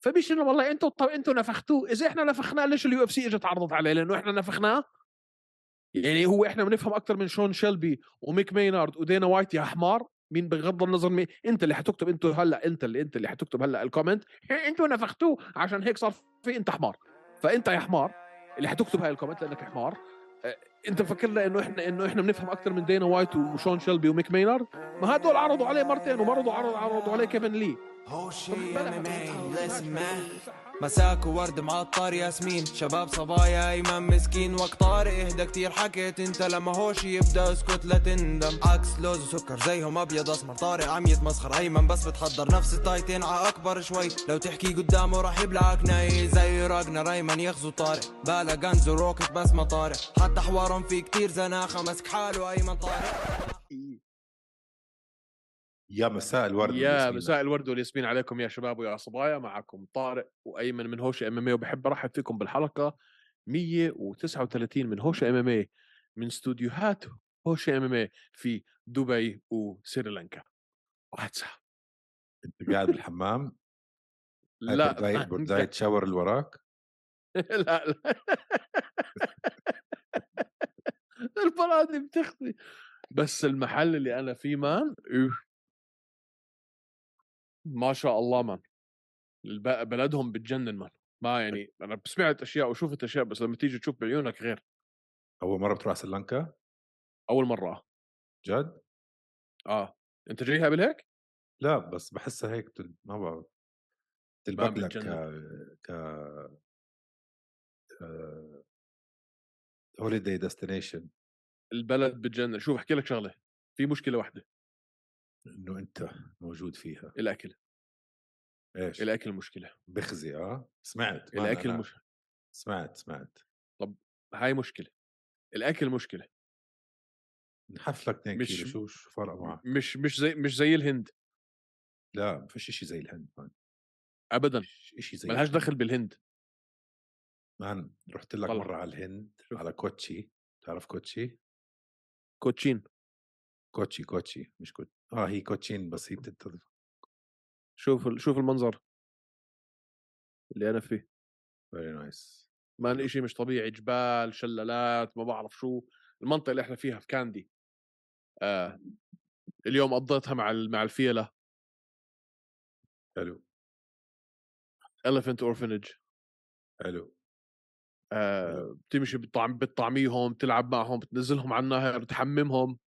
فبيش إنه والله أنتوا طب أنتوا نفختوه. إذا إحنا نفخناه ليش ال UFC اجت عرضت عليه؟ لأنه إحنا نفخناه؟ يعني هو إحنا بنفهم أكثر من شون شيلبي وميك مينارد ودينا وايت يا حمار. مين بغض النظر مين؟ أنت اللي حتكتب أنتوا هلأ أنت اللي أنت اللي حتكتب هلأ ال comment أنتوا نفختوه. عشان هيك صار في أنت حمار. فأنت يا حمار اللي حتكتب هاي ال comment لأنك حمار آه، أنت مفكرنا إنه إحنا إنه إحنا بنفهم أكثر من دينا وايت وشون شيلبي وميك مينارد. ما هدول عرضوا عليه مرتين ومرضوا عرضوا, عرضوا عليه كيفن لي. مساك وورد معطر ياسمين شباب صبايا ايمن مسكين وقت طارق إهدى كتير حكيت أنت لما هوشي يبدأ اسكت لا تندم. عكس لوز وسكر زيهم أبيض أسمر طارق عم يتمسخر ايمن بس بتحضر نفس التايتين ع أكبر شوي. لو تحكي قدامه راح يبلعك ناي زي راجنا أيمن يغزو طارق. بالا غنز وروكت بس ما طارق. حتى حوارهم في كتير زناخة مسك حاله أيمن طارق. يا مساء الورد يا. مساء الورد والياسمين عليكم يا شباب ويا صبايا معكم طارق وأيمن من هوشه إم إم وبحب أرحب فيكم بالحلقة 139 من هوشه إم إم من استوديوهات هوشه إم إم في دبي وسريلانكا. واتساب أنت قاعد بالحمام؟ لا بداية تشاور اللي وراك لا لا. المرأة دي بتخفي بس المحل اللي أنا فيه مان. ما شاء الله الب- بلدهم بتجنن مان ما يعني أنا سمعت أشياء وشفت أشياء بس لما تيجي تشوف بعيونك غير. أول مرة بتروح سريلانكا؟ أول مرة جد؟ آه. أنت جايها قبل هيك؟ لا بس بحسها هيك بتل... ما بعرف تلبق لك ك. ك holiday destination البلد بتجنن. شوف أحكي لك شغلة. في مشكلة واحدة. إنه أنت موجود فيها. الأكل. إيش؟ الأكل مشكله بخزي آه. سمعت. الأكل مش سمعت سمعت. هاي مشكلة. الأكل مشكلة. نحف لك 2 مش- كيلو شو شو فرق معك؟ مش مش زي مش زي الهند. لا ما فيش شيء زي الهند man. ابدا. شيء زي ملهاش. دخل بالهند. man رحت لك طلع. مرة على الهند شوف. على كوتشي. تعرف كوتشي؟ كوتشين. كوتشي كوتشي مش كوتشي آه هي كوتشين بس هي بتتضف شوف ال- شوف المنظر. اللي أنا فيه. very nice ما شيء مش طبيعي جبال شلالات ما بعرف شو. المنطقة اللي إحنا فيها في كاندي. آه. اليوم قضيتها مع ال- مع الفيلة. حلو. Elephant orphanage. حلو. آه بتمشي بتطعم بتطعميهم بتلعب معهم بتنزلهم على النهر بتحممهم.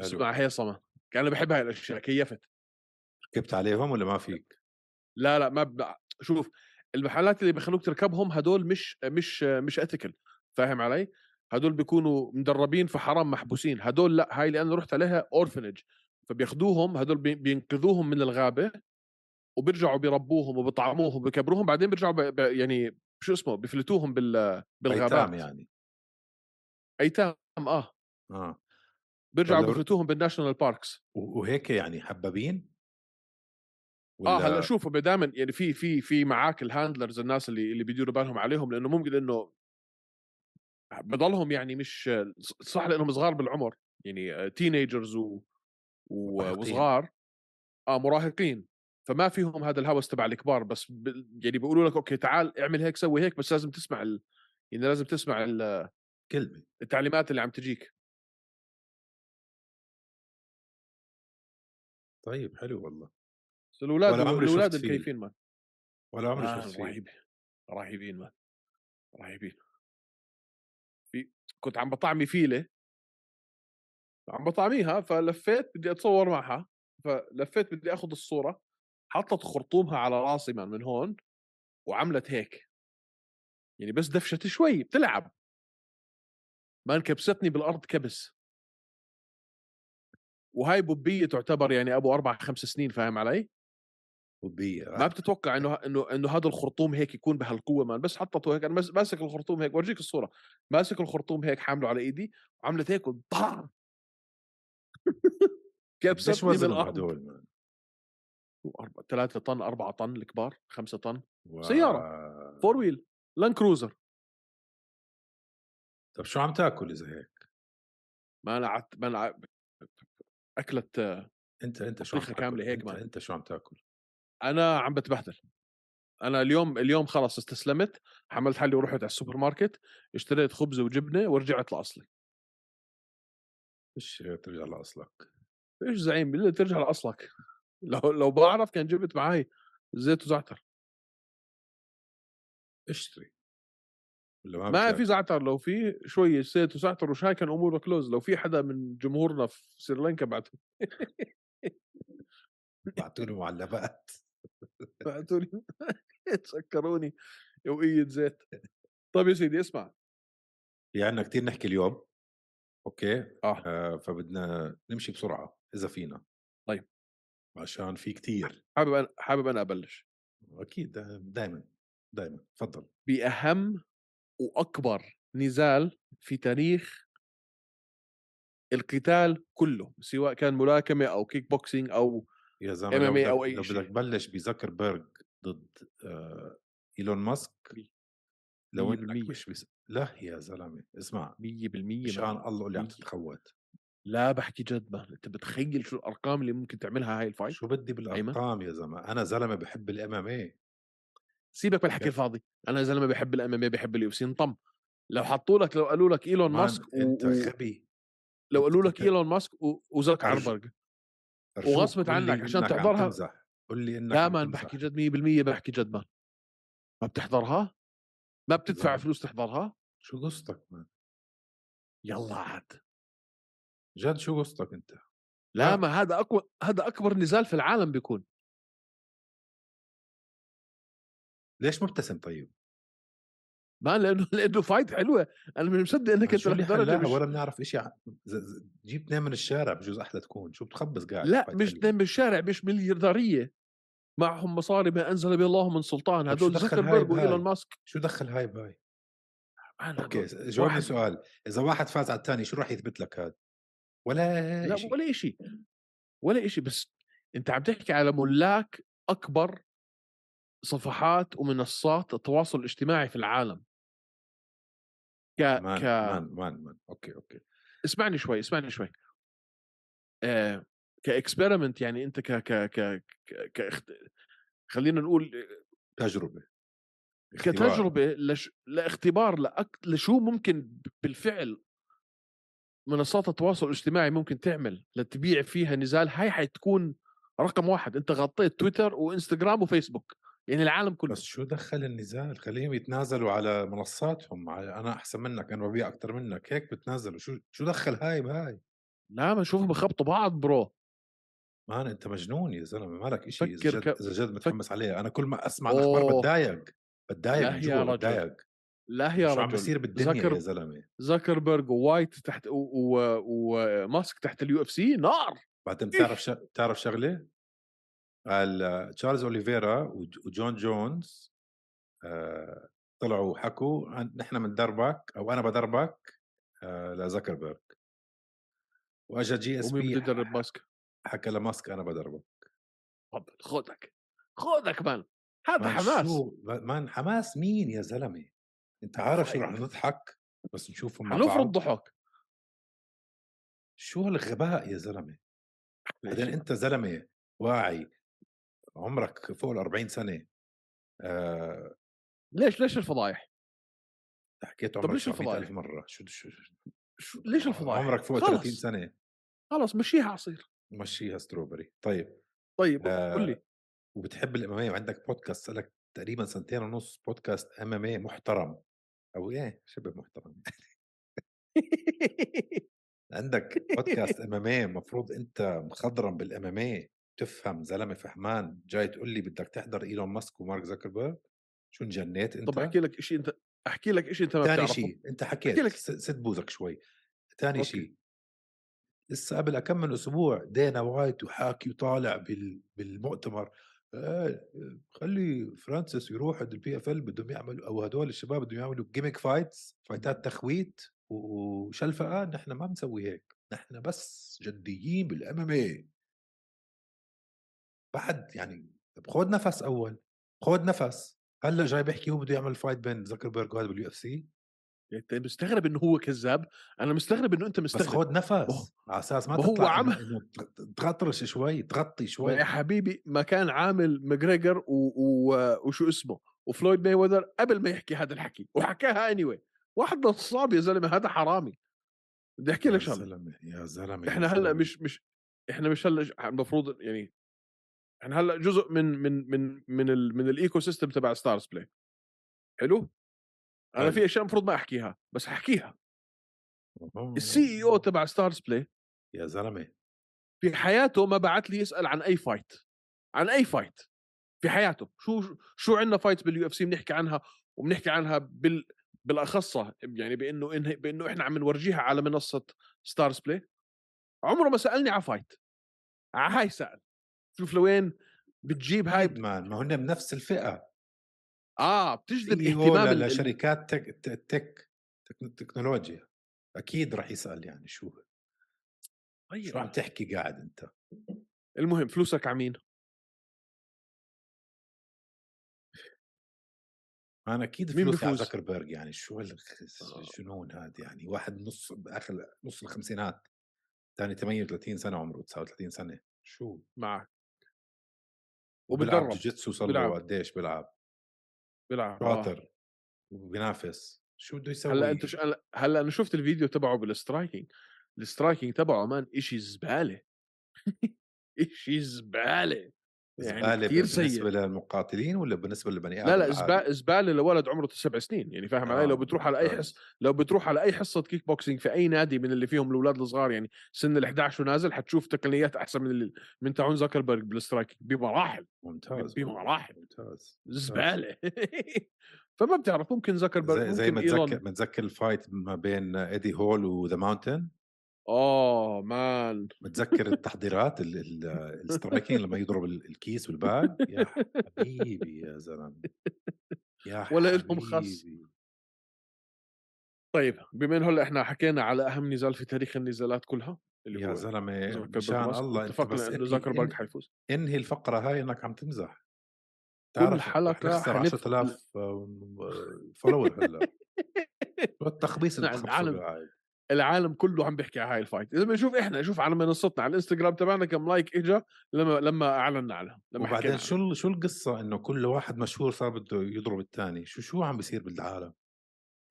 اسمع هيصمه أنا بحب هاي الاشياء كيفت ركبت عليهم ولا ما فيك؟ لا لا ما ب... شوف المحلات اللي بخلوك تركبهم هدول مش مش مش ethical فاهم علي؟ هدول بيكونوا مدربين في حرم محبوسين هدول لأ هاي اللي أنا رحت عليها orphanage فبياخذوهم هدول بي- بينقذوهم من الغابة وبيرجعوا بيربوهم وبيطعموهم وبيكبروهم بعدين بيرجعوا ب... ب... يعني شو اسمه بيفلتوهم بال... بالغابات. ايتام يعني. أيتام آه. آه. بيرجعوا ولا- بيفلتوهم بالناشونال باركس و- وهيك يعني حبابين؟ آه هلأ شوفوا دائما يعني في في في معاك ال handlers الناس اللي اللي بيديروا بالهم عليهم لأنه ممكن إنه بضلهم يعني مش صح لأنهم صغار بالعمر. يعني teenagers و... و... مراهقين. وصغار. آه مراهقين. فما فيهم هذا الهوس تبع الكبار بس ب... يعني بيقولوا لك okay تعال اعمل هيك سوي هيك بس لازم تسمع ال... يعني لازم تسمع ال- كلمة. التعليمات اللي عم تجيك. طيب حلو والله. بس الأولاد ولا عمري الأولاد شفت فيل. الكيفين ما؟ ولا عمري آه شفت فيه رهيب رهيبين man رهيبين. في كنت عم بطعمي فيله عم بطعميها فلفيت بدي أتصور معها فلفيت بدي أخذ الصورة حطت خرطومها على راسي man من هون وعملت هيك. يعني بس دفشت شوي بتلعب. man كبستني بالأرض كبس. وهاي puppy تعتبر يعني أبو أربع خمس سنين فاهم علي؟ puppy ما بتتوقع إنه إنه إنه هذا الخرطوم هيك يكون بهالقوة man. بس حطته هيك أنا ماسك الخرطوم هيك ورجيك الصورة. ماسك الخرطوم هيك حامله على إيدي وعملت هيك وطع قديش كبستني وزنهم بالأرض. هدول ثلاثة طن أربعة طن الكبار خمسة طن. و... سيارة. four wheel لاند كروزر طب شو عم تاكل إذا هيك؟ ما أنا عت... ما أنا اكلت أنت أنت شو عم تاكل؟ كاملة هيك أنت. أنت شو عم تاكل؟ أنا عم بتبهدل. أنا اليوم اليوم خلص استسلمت حملت حالي ورحت على السوبر ماركت اشتريت خبزة وجبنة ورجعت لأصلي. إيش ترجع لأصلك. إيش زعيم بالله ترجع لأصلك. لو لو بعرف كان جبت معي زيت وزعتر. اشتري. ما في زعتر لو في شوية زيت وزعتر وشاي كان أموره كلوز لو في حدا من جمهورنا في سريلانكا بعته بعتوا لي معلبات بعتوا لي تسكروني وقية زيت. طيب يا سيدي اسمع. في عندنا كثير نحكي اليوم. okay؟ آه, آه فبدنا نمشي بسرعة إذا فينا. طيب. عشان في كثير حابب أنا حابب أنا أبلش. أكيد دائما دائما تفضل. بأهم وأكبر نزال في تاريخ القتال كله سواء كان ملاكمة أو kick boxing أو يا زلمة أو أي لو بدك تبلش بزكربرج ضد آه إيلون ماسك لو انك مش بس... لا يا زلمة اسمع 100% مشان الله قول لي عم تتخوت. لا بحكي جد man أنت بتخيل شو الأرقام اللي ممكن تعملها هاي ال fight؟ شو بدي بالأرقام يا زلمة؟ أنا زلمة بحب ال MMA سيبك من الحكي الفاضي أنا زلمه بحب ال MMA بحب ال UFC انطم. لو حطوا لك لو قالوا لك إيلون ماسك و... أنت غبي لو قالوا لك إيلون ماسك وزكربرج وغصبت عنك عشان تحضرها قول لي إنك لا man بحكي جد 100% بحكي جد مان ما بتحضرها؟ ما بتدفع لا. فلوس تحضرها؟ شو قصتك man يلا عاد. جد شو قصتك أنت؟ لا ما هذا اقوى هذا أكبر نزال في العالم بيكون. ليش مبتسم طيب؟ ما لأنه لأنه فايت حلوة. أنا مش مصدق إنك أنت لهالدرجة مش... ولا بنعرف شيء جيب اثنين من الشارع بجوز أحلى تكون. شو بتخبص قاعد لا مش اثنين من الشارع مش مليارديرية. معهم مصاري ما أنزل به الله من سلطان. هدول زكربرج وإيلون ماسك. شو دخل هاي بهاي؟ okay جاوبني سؤال. إذا واحد فاز على الثاني شو راح يثبت لك هذا؟ ولا لا شيء ولا شيء ولا شيء بس أنت عم تحكي على ملاك أكبر صفحات ومنصات التواصل الاجتماعي في العالم. ك man ك man man man. Okay okay. اسمعني شوي اسمعني شوي. آه ك experiment يعني أنت ك ك ك, ك... خلينا نقول تجربة اختبار. كتجربة لش... لاختبار لأك... لشو ممكن بالفعل منصات التواصل الاجتماعي ممكن تعمل لتبيع فيها نزال. هاي حتكون رقم واحد. أنت غطيت تويتر وإنستغرام وفيسبوك. يعني العالم كله. بس شو دخل النزال خليهم يتنازلوا على منصاتهم. أنا أحسن منك أنا ببيع أكثر منك. هيك بتنازلوا. شو شو دخل هاي بهاي؟ لا ما بخبطوا بعض bro. Man أنت مجنون يا زلمة. مالك شيء إذا جد ك... إذا جد متحمس فك... عليه. أنا كل ما أسمع الأخبار بتضايق. بتضايق من جوا بتضايق. لا يا رجل عم بيصير بالدنيا زكر... يا زلمة؟ زكربرج و White تحت وماسك و... و... تحت ال UFC نار. بعدين بتعرف ش... بتعرف شغلة؟ تشارلز أوليفيرا وجون جونز آه، طلعوا وحكوا نحن بندربك أو أنا بدربك آه، لزكربرج وأجا GSP بده ماسك؟ حكى لماسك أنا بدربك. تفضل خذك خذك مان هذا حماس. مان حماس مين يا زلمة؟ أنت عارف شو رح نضحك؟ بس نشوفهم مع بعض. حنفرض ضحك. شو هالغباء يا زلمة؟ بعدين أنت زلمة واعي عمرك فوق ال 40 سنة. آه. ليش ليش الفضايح؟ حكيت عمرك ليش الفضايح؟ مرة. شو شو, شو ليش الفضايح؟ عمرك فوق 30 سنة. خلص مشيها عصير. مشيها strawberry طيب. طيب آه. قول لي. وبتحب ال MM وعندك بودكاست لك تقريبا سنتين ونص بودكاست MM محترم. أو إيه شبه محترم. عندك بودكاست MM المفروض أنت مخضرم بال MM تفهم زلمة فهمان جاي تقول لي بدك تحضر إيلون ماسك ومارك زكربرج شو انجنيت أنت؟ طب أحكي لك شيء أنت أحكي لك شيء أنت ما ثاني شيء أنت حكيت لك سد بوزك شوي. ثاني شيء لسه قبل كم من أسبوع دينا وايت وحاكي وطالع بال... بالمؤتمر آه خلي فرانسيس يروح عند ال PFL بدهم يعملوا أو هدول الشباب بدهم يعملوا gimmick fights فايتات تخويت وشلفقة نحن ما بنسوي هيك نحن بس جديين بال MMA بعد يعني خذ نفس أول خذ نفس. هلأ جاي بيحكي هو بده يعمل fight بين زكربرج وهذا بال UFC أنت مستغرب إنه هو كذاب. أنا مستغرب إنه أنت بس مستغرب. خد ما نفس على أساس ما هو عم- تغطرش شوي تغطي شوي. يا حبيبي ما كان عامل ماجريجر و... و... وشو اسمه وفلويد ماي وذر قبل ما يحكي هذا الحكي وحكاها اني anyway. واحد نصاب يا زلمة هذا حرامي. بدي أحكي لك شغلة. زلمة يا زلمة إحنا هلأ. مش مش إحنا مش هلأ المفروض يعني إحنا هلأ جزء من من من من ال من ال eco system تبع ستارز بلاي حلو؟ أنا. في أشياء المفروض ما أحكيها بس أحكيها. ال CEO تبع ستارز بلاي يا زلمة. في حياته ما بعت لي يسأل عن أي fight عن أي fight في حياته. شو شو عندنا fight بال UFC بنحكي عنها وبنحكي عنها بال بالأخصة يعني بإنه إنه بإنه إحنا عم نورجيها على منصة ستارز بلاي عمره ما سألني على fight على هاي سال شوف لوين بتجيب هاي مان ما هن بنفس الفئة. آه بتجذب اهتمام لشركات تك تك تك تك- تكنولوجيا. أكيد راح يسأل يعني شو شو عم طيب تحكي قاعد أنت؟ المهم فلوسك على مين؟ أنا أكيد مين فلوسي على؟ زكربرج يعني شو هال- آه. الجنون هذا يعني؟ واحد نص بآخر نص الخمسينات. ثاني 38 سنة عمره 39 سنة. شو؟ معك. وبتدرب جوجيتسو صار. له قديش بيلعب؟ بيلعب آه. شاطر وبينافس. شو بده يسوي؟ هلأ أنت ش... هلأ أنا شفت الفيديو تبعه بال striking ال striking تبعه man إشي زبالة. إشي زبالة. يعني كثير بالنسبة للمقاتلين ولا بالنسبة للبني آدم لا لا؟ زباله زباله لولد عمره سبع سنين يعني فاهم علي لو آه، بتروح على أي ممتاز. حص لو بتروح على أي حصة كيك بوكسينج في أي نادي من اللي فيهم الأولاد الصغار يعني سن ال 11 ونازل حتشوف تقنيات أحسن من اللي من تاعون زكربرج بال striking بمراحل ممتاز بمراحل. ممتاز. زباله فما بتعرف ممكن زكربرج زي, زي ممكن ما إيلون تذكر متذكر ال fight ما بين إيدي هول و The Mountain آه man متذكر التحضيرات ال- ال- ال striking لما يضرب ال- الكيس بال bag يا حبيبي يا زلمة. يا ولا إلهم خص. طيب بما انه هلأ إحنا حكينا على أهم نزال في تاريخ النزالات كلها اللي يا هو زلمة مشان الله اتفقنا إنه زكربرج حيفوز. إنهي الفقرة هاي إنك عم تمزح كل تعرف رح حلقة نخسر حنف- 10000 follower هلأ. التخبيص اللي نعم، العالم- العالم كله عم بيحكي على هاي ال fight. إذا بنشوف إحنا شوف على منصتنا على الإنستغرام تبعنا كم like اجى لما لما اعلنا عنها لما وبعدين شو شو القصة إنه كل واحد مشهور صار بده يضرب الثاني شو شو عم بيصير بالعالم.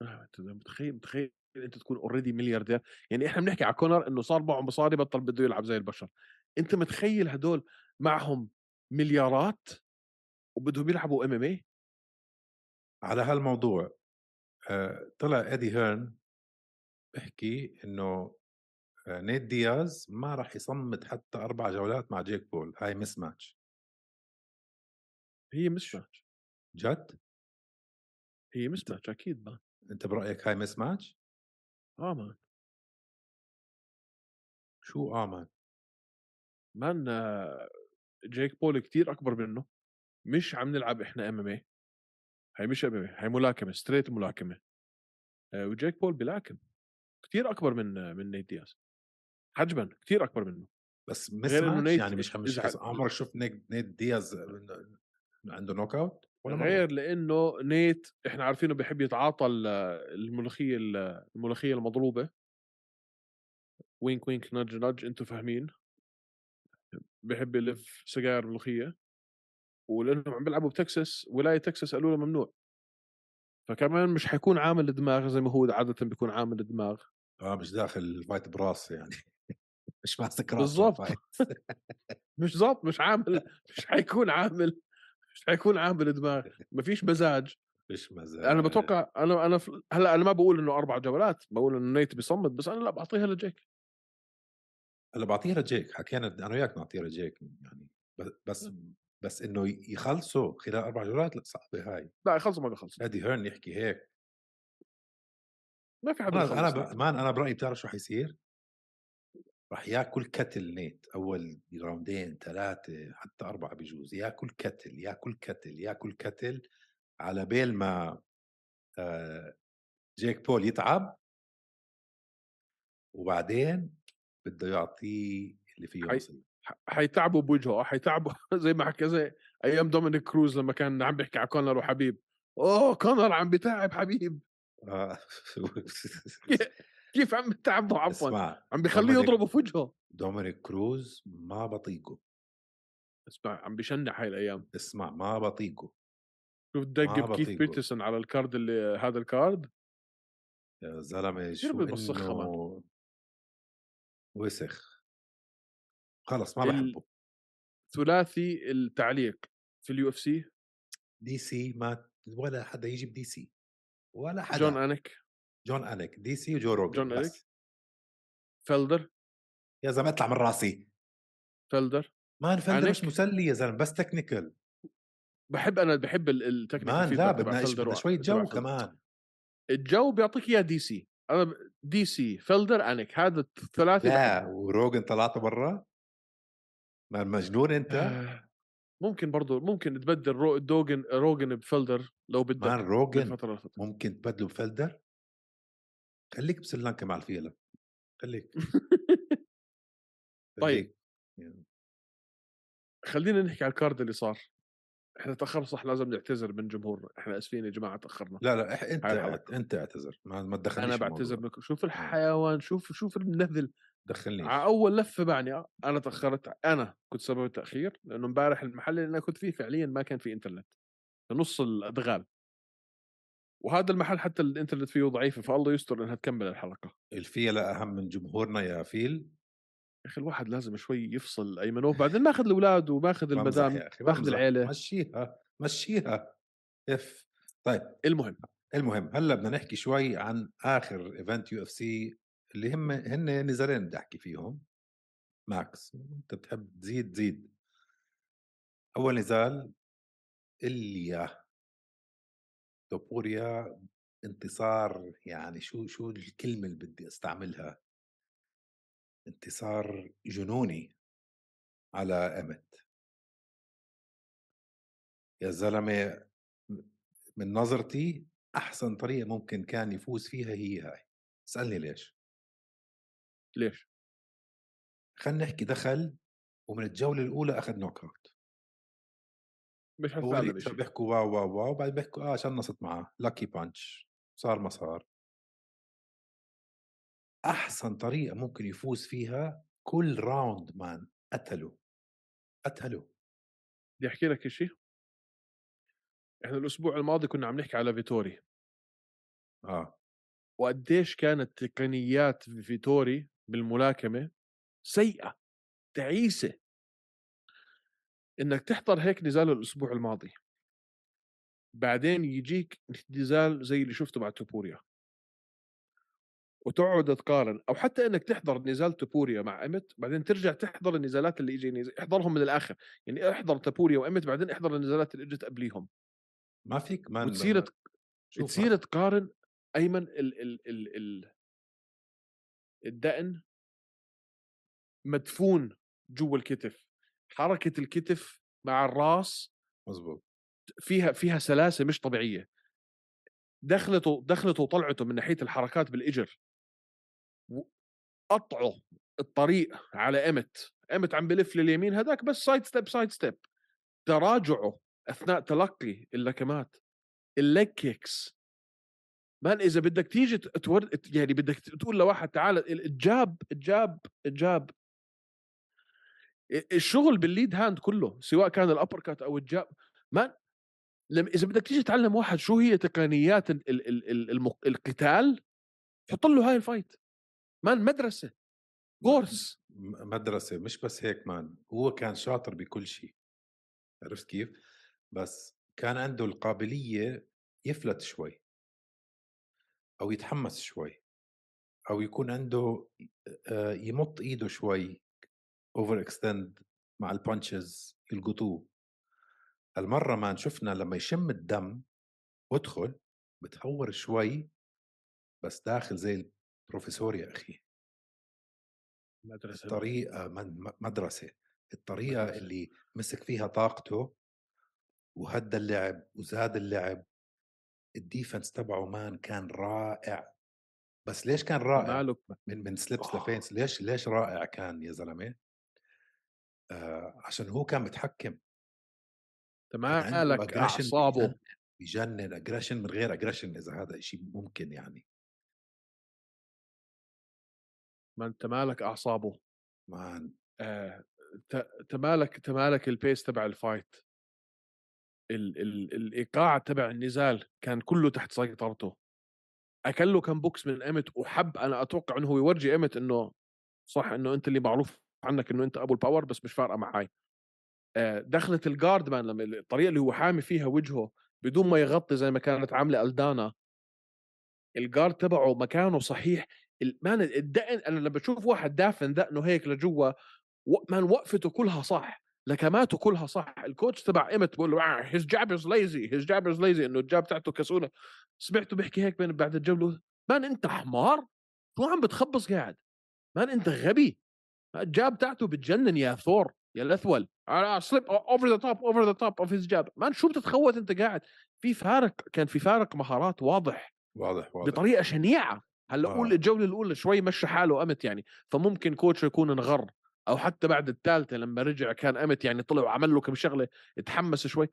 أنت متخيل متخيل أنت تكون already ملياردير. يعني إحنا بنحكي على كونر إنه صار معه مصاري بطل بده يلعب زي البشر. أنت متخيل هدول معهم مليارات وبدهم يلعبوا MMA على هالموضوع آه، طلع Eddie Hearn بحكي إنه آه، نيت دياز ما راح يصمد حتى أربع جولات مع جيك بول هاي mismatch. هي mismatch. جد؟ هي mismatch أكيد man. أنت برأيك هاي mismatch؟ آه man. شو آه man؟ man آه، جيك بول كتير أكبر منه. مش عم نلعب إحنا إم إم اي هي مش إم إم اي هي ملاكمة ستريت ملاكمة. آه، وجيك بول بيلاكم كتير أكبر من من نيت دياز. حجما كتير أكبر منه. بس مس يعني مش مش عمرك شفت نيت, نيت دياز عنده knockout ولا؟ غير لإنه نيت إحنا عارفينه بيحب يتعاطى ال- الملوخية ال- الملوخية المضروبة. وينك وينك نج نج أنتم فاهمين. بحب يلف سجاير ملوخية. ولإنهم عم بيلعبوا بتكساس ولاية تكساس قالوا له ممنوع. فكمان مش حيكون عامل دماغ زي ما هو عاده بيكون عامل دماغ آه مش داخل ال fight براس يعني. مش ماسك راسه بالضبط. مش ظابط مش عامل مش حيكون عامل مش حيكون عامل دماغ. ما فيش مزاج. مش مزاج. أنا بتوقع أنا أنا هلأ أنا ما بقول إنه أربع جولات بقول إنه نيت بيصمد بس أنا لأ بعطيها لجيك. هلأ بعطيها لجيك. حكينا أنا وياك نعطيها لجيك يعني. بس بس إنه يخلصوا خلال أربع جولات لأ صعبة هاي. لا يخلصوا ما بيخلصوا. Eddie Hearn يحكي هيك ما في حد أنا أنا. ب... man أنا برأيي بتعرف شو حيصير؟ راح ياكل كتل نيت أول round ين ثلاثة حتى أربعة بجوز ياكل كتل ياكل كتل ياكل كتل على بال ما آه، جيك بول يتعب وبعدين بده يعطيه اللي فيه حي- حيتعبوا بوجهه حيتعبوا زي ما حكى زي أيام دومينيك كروز لما كان عم بيحكي على كونر وحبيب أوه كونر عم بتعب حبيب. كيف عم تعبه عفوا. عم بخليه يضربه في وجهه. دومينيك كروز ما بطيقه. اسمع عم بشنح هاي الأيام. اسمع ما بطيقه. شوف بكيث بطيقه. بيترسون على الكارد اللي هذا الكارد. يا زلمة شو إنه وسخ. خلص ما بحبه. ثلاثي التعليق في اليو إف سي. دي سي ما ولا حدا يجي ب DC. ولا حدا. جون أنيك. جون أنيك DC وجو روجن جون بس. أنيك. فيلدر. يا زلمة اطلع من راسي. فيلدر. man فيلدر مش. مسلي يا زلمة بس technical بحب أنا بحب ال- ال technical man لا بدنا شوية جو. كمان. الجو بيعطيك إياه دي سي. أنا دي سي فيلدر أنيك. هذا الثلاثي لا. وروجن طلعته برا. مجنون أنت؟ آه، ممكن برضه ممكن تبدل رو دوجن روجن بفيلدر لو مان بدك من روجن لفتره ممكن تبدله بفلدر؟ خليك بسريلانكا مع الفيلا خليك. طيب. يعني. خلينا نحكي على الكارد اللي صار. إحنا تأخرنا صح لازم نعتذر من جمهورنا إحنا آسفين يا جماعة تأخرنا. لا لا إح- أنت. أنت اعتذر ما, ما تدخلنيش أنا. بعتذر منكم. شوف الحيوان شوف شوف النذل. دخلنيش على أول لفة بعني أنا تأخرت أنا كنت سبب التأخير لأنه امبارح المحل اللي أنا كنت فيه فعليا ما كان في إنترنت في نص الأدغال. وهذا المحل حتى الإنترنت فيه ضعيفة فالله يستر إنها تكمل الحلقة. الفيلا أهم من جمهورنا يا فيل. يا أخي الواحد لازم شوي يفصل أيمن وبعدين ماخذ الأولاد وماخذ المدام ماخذ. العيلة. مشيها مشيها. إف. طيب. المهم. المهم هلأ بدنا نحكي شوي عن آخر event UFC اللي هم هن نزالين بدي أحكي فيهم. ماكس أنت بتحب تزيد زيد أول نزال إليا توبوريا انتصار يعني شو شو الكلمة اللي بدي أستعملها؟ انتصار جنوني على Emmett يا زلمة من نظرتي أحسن طريقة ممكن كان يفوز فيها هي هاي. اسألني ليش. ليش؟ خلينا نحكي دخل ومن الجولة الأولى أخذ knockout مش شيء بيحكوا واو واو واو بعد بيحكوا آه chance ت معاه. lucky punch صار ما صار أحسن طريقة ممكن يفوز فيها كل round man قتله. قتله. بدي أحكي لك شيء إحنا الأسبوع الماضي كنا عم نحكي على Vettori. آه. وقديش كانت تقنيات Vettori بالملاكمة سيئة تعيسة. إنك تحضر هيك نزال الأسبوع الماضي. بعدين يجيك نزال زي اللي شفته مع توبوريا. وتقعد تقارن أو حتى إنك تحضر نزال توبوريا مع امت بعدين ترجع تحضر النزالات اللي اجى نزال احضرهم من الآخر. يعني احضر توبوريا وامت بعدين احضر النزالات اللي إجت قبليهم. ما فيك مان وتصير تصير تقارن أيمن ال ال ال ال الدقن مدفون جوا الكتف حركة الكتف مع الراس مزبوط فيها فيها سلاسة مش طبيعية. دخلته دخلته وطلعته من ناحية الحركات بالإجر قطعه الطريق على Emmett Emmett عم بلف لليمين هذاك بس side step side step تراجعه أثناء تلقي اللكمات. ال leg kicks. man إذا بدك تيجي ت- تور... يعني بدك تقول لواحد تعال ال- ال jab ال jab ال jab. الشغل بال lead hand كله سواء كان ال uppercut أو ال jab man لما إذا بدك تيجي تعلم واحد شو هي تقنيات ال... ال... ال... ال... المق... القتال حط له هاي الفايت مان مدرسة. كورس م- مدرسة مش بس هيك man. هو كان شاطر بكل شيء. عرفت كيف؟ بس كان عنده القابلية يفلت شوي. أو يتحمس شوي أو يكون عنده يمط إيده شوي overextend مع ال punches يلقطوه المرة ما شفنا لما يشم الدم وادخل بتهور شوي بس داخل زي البروفيسور يا أخي. مدرسة. الطريقة مدرسة. الطريقة مدرسة. اللي مسك فيها طاقته وهدى اللعب وزاد اللعب. الديفنس تبعه مان كان رائع. بس ليش كان رائع؟ مالك من من سليبس آه. لفينس. ليش ليش رائع كان يا زلمة؟ آه عشان هو كان متحكم. عنده مالك؟ aggression أعصابه. بجنن اجريشن من غير اجريشن إذا هذا شيء ممكن يعني. ما أنت مالك أعصابه؟ مان آه، تمالك تمالك البيس تبع الفايت ال ال الإيقاع تبع النزال كان كله تحت سيطرته. أكل له كم بوكس من ايمت وحب أنا أتوقع إنه هو يورجي ايمت إنه صح إنه أنت اللي معروف عنك إنه أنت أبو ال power بس مش فارقة معي آه، دخلت ال guard man لما الطريقة اللي هو حامي فيها وجهه بدون ما يغطي زي ما كانت عاملة الدانا ال guard تبعه مكانه صحيح. man الدقن أنا لما بشوف واحد دافن دقنه هيك لجوا man وقفته كلها صح. لكماته كلها صح. ال coach تبع ايمت بقول له his jab is lazy his jab is lazy إنه ال jab تاعته كسولة. سمعته بيحكي هيك بين بعد الجولة man أنت حمار؟ شو عم بتخبص قاعد؟ man أنت غبي؟ ال jab تاعته بتجنن يا ثور يا الأثول. slip over the top over the top of his jab man شو بتتخوت أنت قاعد؟ في فارق كان في فارق مهارات واضح. واضح واضح. بطريقة شنيعة. هلأ آه. قول الجولة الأولى شوي مشى حاله أمت يعني. فممكن coach يكون anger. أو حتى بعد الثالثه لما رجع كان أمت يعني طلع وعمل له كم شغلة اتحمس شوي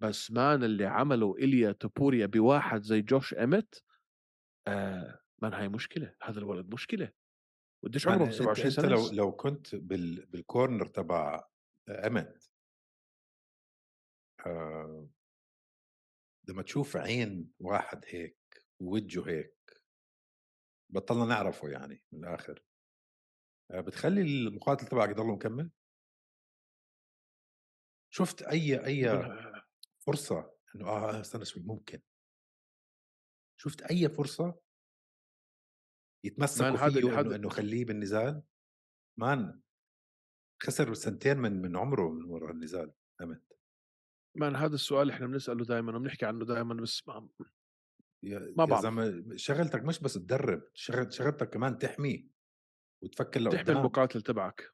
بس man اللي عمله إليا توبوريا بواحد زي جوش أمت آه man هاي مشكلة هذا الولد مشكلة. قديش عمره انت, 27 أنت سنة لو لو كنت بال بال corner تبع أمت آه لما تشوف عين واحد هيك ووجهه هيك بطلنا نعرفه يعني من الآخر. بتخلي المقاتل تبعك يضل مكمل؟ شفت أي أي فرصة إنه آه استنى شوي ممكن. شفت أي فرصة؟ يتمسكوا هذا- فيه انه إنه خليه بالنزال؟ مان خسر سنتين من من عمره من وراء النزال امت مان هذا السؤال إحنا بنسأله دائما وبنحكي عنه دائما بس ما ما بعرف. شغلتك مش بس تدرب شغل شغلتك كمان تحميه وتفكر تحمي لقدام المقاتل تبعك.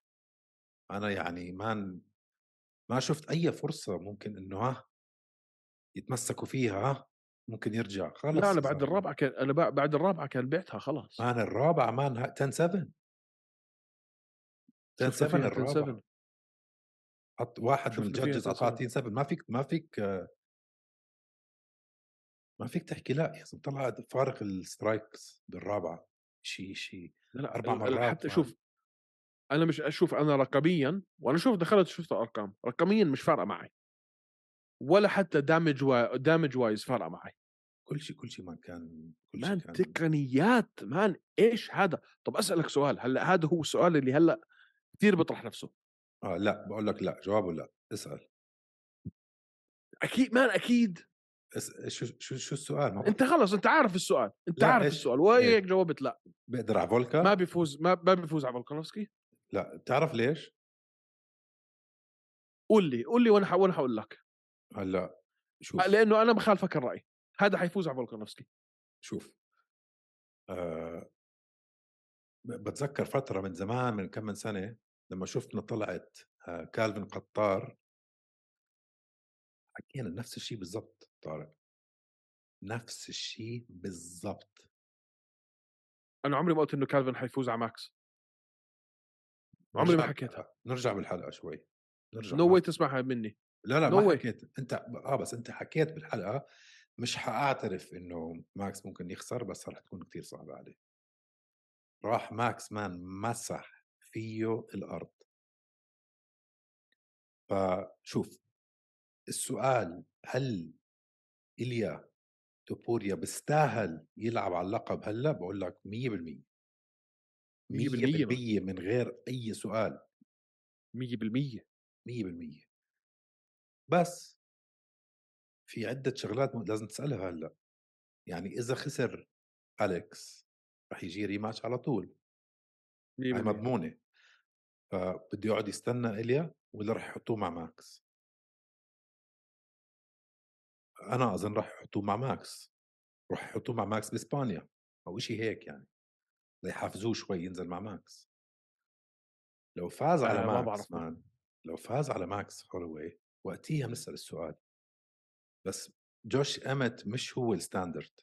أنا يعني مان ما شفت أي فرصة ممكن إنه ها يتمسكوا فيها ها ممكن يرجع. خلص لا أنا بعد. الرابعة كان أنا بع- بعد الرابعة كان بعتها خلاص. مان الرابع مان ها- 10 7 10 شفنا 7 فيها الرابع 10-7. حط واحد من 10-7. اعطاه 10 7 ما فيك ما فيك ما فيك تحكي لا يا زلمه طلع فارق ال strikes بالرابعة. شيء شيء لا لا ال- مرات حتى. شوف أنا مش أشوف أنا رقميا وأنا شوف دخلت شفت الارقام رقميا مش فارقة معي. ولا حتى damage و... damage wise فارقة معي. كل شيء كل شيء ما كان كل man شيء كان تقنيات man إيش هذا؟ طب أسألك سؤال هلأ هذا هو السؤال اللي هلأ كثير بيطرح نفسه. آه لا بقول لك لا جوابه لا اسأل. أكيد man أكيد. شو شو شو السؤال؟ ما أنت خلص أنت عارف السؤال. أنت عارف إيش؟ السؤال. وهيك إيه. جاوبت؟ لا. بقدر على فولكا؟ ما بيفوز ما, ما بيفوز على فولكانوفسكي. لا. بتعرف ليش؟ قول لي قول لي وأنا وأنا حقول لك؟ هلأ شوف. لأنه أنا بخالفك الرأي. هذا حيفوز على فولكانوفسكي. شوف. آه ب- بتذكر فترة من زمان من كم من سنة لما شفنا طلعت آه كالفن قطار. حكينا نفس الشيء بالضبط. طارق نفس الشيء بالضبط. أنا عمري ما قلت إنه كالفن حيفوز على ماكس. عمري ما حكيتها. نرجع بالحلقة شوي. نرجع نو no واي تسمعها مني. لا لا No ما way. حكيت. أنت آه بس أنت حكيت بالحلقة مش حأعترف إنه ماكس ممكن يخسر بس رح تكون كتير صعبة عليه. راح ماكس man مسح فيه الأرض. فشوف السؤال هل إليا توبوريا بيستاهل يلعب على اللقب هلأ؟ بقول لك 100% 100% 100% من غير أي سؤال. 100% 100% بس. في عدة شغلات لازم تسألها هلأ. يعني إذا خسر أليكس رح يجي rematch على طول. هاي 100% مضمونة. فبده يقعد يستنى إليا ولا رح يحطوه مع ماكس. أنا أظن رح يحطوه مع ماكس رح يحطوه مع ماكس بإسبانيا أو إشي هيك يعني ليحافظوه شوي ينزل مع ماكس. لو فاز على ما ماكس بعرف. مان لو فاز على ماكس هولوي وقتيها بنسأل السؤال. بس جوش أمت مش هو ال standard.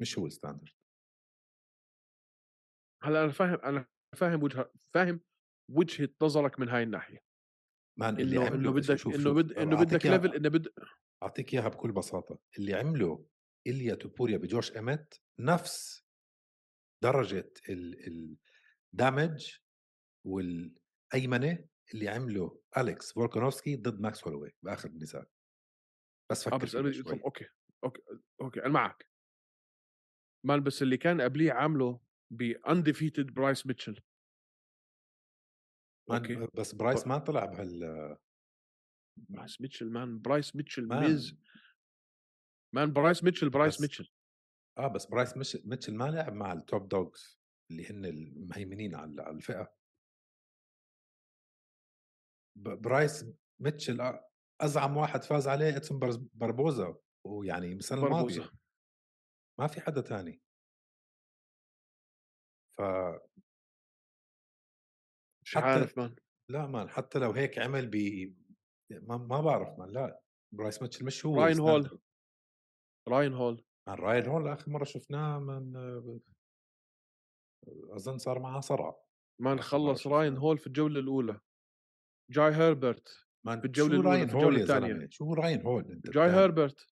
مش هو ال standard. هلأ أنا فاهم أنا فاهم وجهه فاهم وجهة نظرك من هاي الناحية. man اللي إنه عمله انه بدك إنه بد بدك level إنه بد أعطيك إياها بكل بساطة. اللي عمله إليا توبوريا بجوش ايمت نفس درجة ال damage والهيمنة اللي عمله أليكس فولكانوفسكي ضد ماكس هولوي بآخر النزال بس آه فكر بس أنا شوي. طب okay okay okay أنا معك. man بس اللي كان قبليه عامله ب undefeated برايس ميتشل okay. بس برايس ما طلع بهال برايس ميتشل man برايس ميتشل man ميز. man برايس ميتشل برايس بس ميتشل آه بس برايس ميتشل ما لعب مع ال top dogs اللي هن المهيمنين على الفئة. برايس ميتشل آه، أزعم واحد فاز عليه برز- بربوزا ويعني السنة الماضيه ما في حدا تاني. ف مش عارف man لا man حتى لو هيك عمل ب ما, ما بعرف man لا برايس ميتشل مش هو راين هول. راين هول. man راين هول آخر مرة شفناه من أظن صار معاه صرع. man آخر مرة خلص راين هول في الجولة الأولى. جاي هيربرت في man الجوله الأولى راين في هول الجوله الثانية. شو راين هول أنت جاي الثاني هيربرت.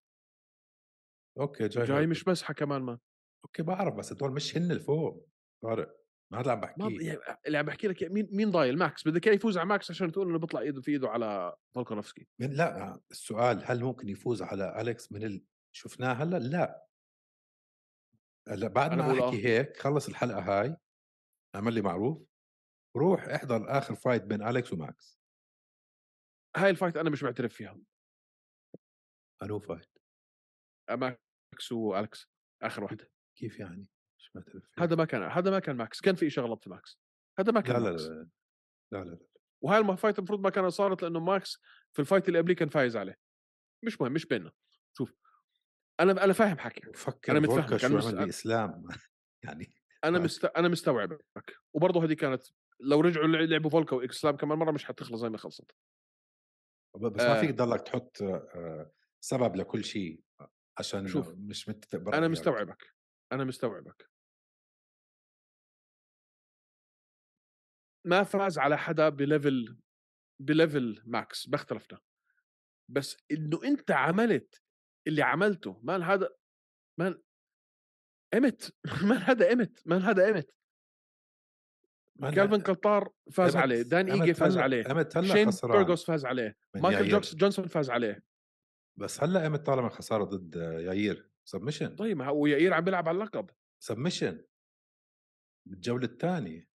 okay جاي جاي هيربرت. مش مسحة كمان man okay بعرف بس هدول مش هن الفوق طارق ما هذا عم ما بحكيه يعني اللي عم بحكي لك مين مين ضايل؟ ماكس. بدك إياه يفوز على ماكس عشان تقول إنه بيطلع إيده في إيده على فولكانوفسكي. لا السؤال هل ممكن يفوز على أليكس من ال... شفناه هلأ؟ لا. هلأ بعد ما أحكي هيك خلص الحلقة هاي أعمل لي معروف روح احضر آخر fight بين أليكس وماكس. هاي ال fight أنا مش معترف فيها. انو fight ماكس والكس آخر واحدة. كيف يعني؟ هذا ما كان هذا ما كان ماكس كان في شيء غلط في ماكس هذا ما لا كان لا ماكس لا لا لا, لا. وهاي ال fight المفروض ما كانت صارت لأنه ماكس في ال fight اللي قبليه كان فايز عليه. مش مهم مش بيننا. شوف أنا أنا فاهم حكيك. وفكر أنا متفهمك أنا مست... عمل بإسلام. يعني أنا مست... أنا مستوعبك وبرضه هذه كانت لو رجعوا لعبوا فولكا وإسلام كمان مرة مش حتخلص زي ما خلصت. بس ما فيك آه تضلك تحط آه، سبب لكل شيء عشان شوف مش متفق أنا برايك مستوعبك. أنا مستوعبك. ما فاز على حدا ب level ب level ماكس ما اختلفنا بس إنه أنت عملت اللي عملته man هذا man إمت. man هذا إمت man هذا إمت. man كالفن قطار فاز عليه امت دان إيجي فاز عليه إمت هلأ شين بيرغوس فاز عليه مايكل جوكس جونسون فاز عليه. بس هلأ إمت طالع من خسارة ضد ياير submission طيب ما هو ياير عم بيلعب على اللقب. submission بالجوله الثانية.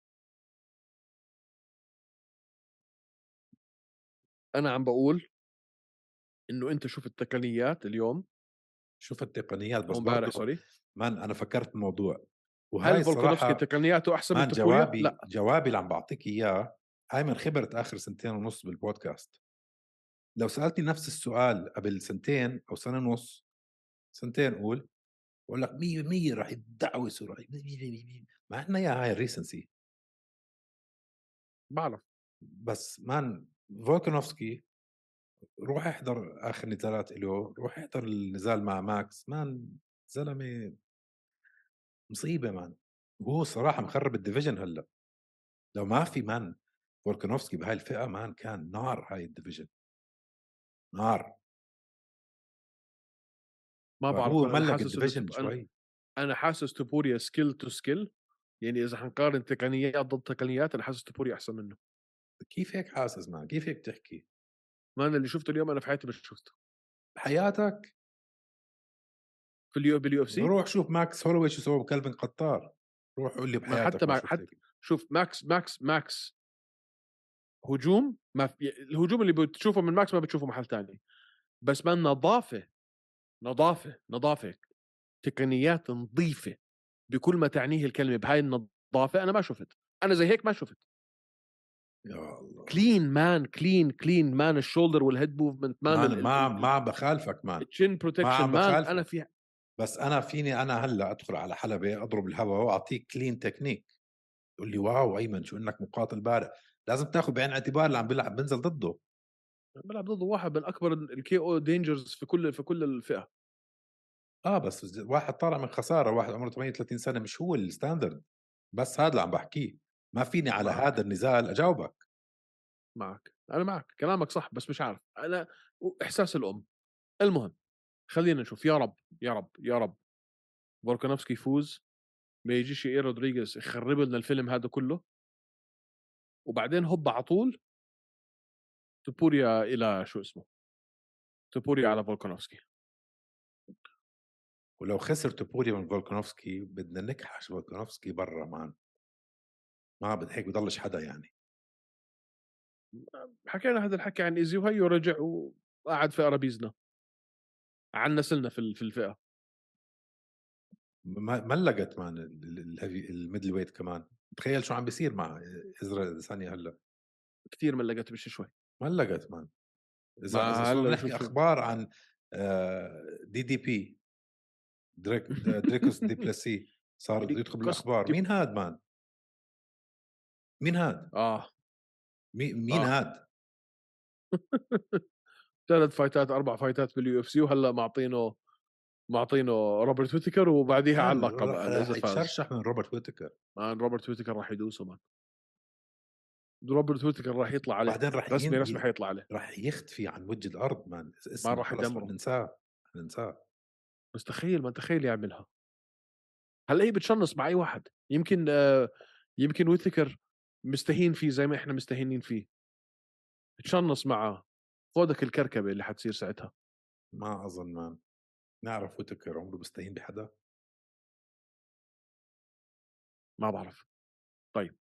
أنا عم بقول إنه أنت شوف التقنيات اليوم. شوف التقنيات بس أمبارح sorry man أنا فكرت بالموضوع وهاي هل فولكانوفسكي تقنياته أحسن من؟ جوابي لا. جوابي اللي عم بعطيك إياه هاي من خبرة آخر سنتين ونص بالبودكاست. لو سألتني نفس السؤال قبل سنتين أو سنة ونص سنتين قول بقول لك 100% راح يدعوس وراح ما عندنا اياها هاي ال recency بعرف. بس man فولكانوفسكي روح احضر آخر نزالات له روح احضر النزال مع ماكس. مان زلمة مصيبة man. وهو صراحة مخرب ال division هلأ. لو ما في man فولكانوفسكي بهاي الفئة man كان نار هاي ال division. نار. ما بعرف هو ملك ال division شوي. أنا حاسس توبوريا skill to skill يعني إذا حنقارن تقنيات ضد تقنيات أنا حاسس توبوريا أحسن منه. كيف هيك حاسس man كيف هيك تحكي؟ ما أنا اللي شفته اليوم أنا في حياتي مش شفته. بحياتك؟ في ال U بال UFC؟ روح شوف ماكس هولوي شو سوى بكلفن قطار. روح قول لي بحياتك حتى ما مع حتى. شوف ماكس ماكس ماكس هجوم ما في الهجوم اللي بتشوفه من ماكس ما بتشوفه محل تاني. بس ما نظافه نظافة نظافة تقنيات نظيفة بكل ما تعنيه الكلمة بهاي النظافة أنا ما شفت. أنا زي هيك ما شفت. يا الله. clean man clean clean man ال shoulder وال head movement man ما ما بخالفك man ال chin ما protection عم man. أنا في بس أنا فيني أنا هلأ أدخل على حلبة أضرب الهواء وأعطيك clean technique تقول لي wow أيمن شو إنك مقاتل بارع لازم تاخذ بعين الاعتبار اللي عم بيلعب بنزل ضده. بلعب ضد واحد من أكبر ال KO dangers في كل في كل الفئة. آه بس واحد طالع من خسارة واحد عمره 38 سنة مش هو ال standard بس هذا اللي عم بحكيه. ما فيني على معك. هذا النزال أجاوبك. معك أنا معك كلامك صح بس مش عارف أنا إحساس الأم. المهم خلينا نشوف يا رب يا رب يا رب. فولكانوفسكي يفوز ما يجيش إيه رودريغيز يخرب لنا الفيلم هذا كله. وبعدين هوب على طول. توبوريا إلى شو اسمه؟ توبوريا على فولكانوفسكي ولو خسر توبوريا من فولكانوفسكي بدنا نكحش فولكانوفسكي برا man. ما هيك بضلش حدا يعني. حكينا هذا الحكي عن إيزي وهيو رجع وقعد في أرابيزنا. عن نسلنا في في الفئة. ما ملقت man ال middleweight كمان. تخيل شو عم بيصير مع أديسانيا هلأ. كثير ملقت مش شوي. ملقت man إذا هلا نحكي أخبار عن DDP دريك دريكوس دو بليسي صار يدخل بالأخبار. مين هاد man؟ مين هاد؟ آه. مي- مين آه. هاد؟ ثلاث فايتات أربع فايتات بال UFC وهلأ معطينه معطينه روبرت ويتكر وبعديها على اللقب إذا فاز. يتشرشح من روبرت ويتكر. man روبرت ويتكر راح يدوسه man. روبرت ويتكر راح يطلع عليه. بعدين راح رسمي ين- رسمي حيطلع عليه. راح يختفي عن وجه الأرض man. اسمه راح يدمره. ننساه ننساه. بس تخيل ما تخيل يعملها. هلأ هي بتشنص مع أي واحد. يمكن آه يمكن ويتكر مستهين فيه زي ما إحنا مستهينين فيه. تشنص معه خودك الكركبة اللي حتصير ساعتها. ما أظن man نعرف ويتكر عمره بيستهين بحدا. ما بعرف. طيب.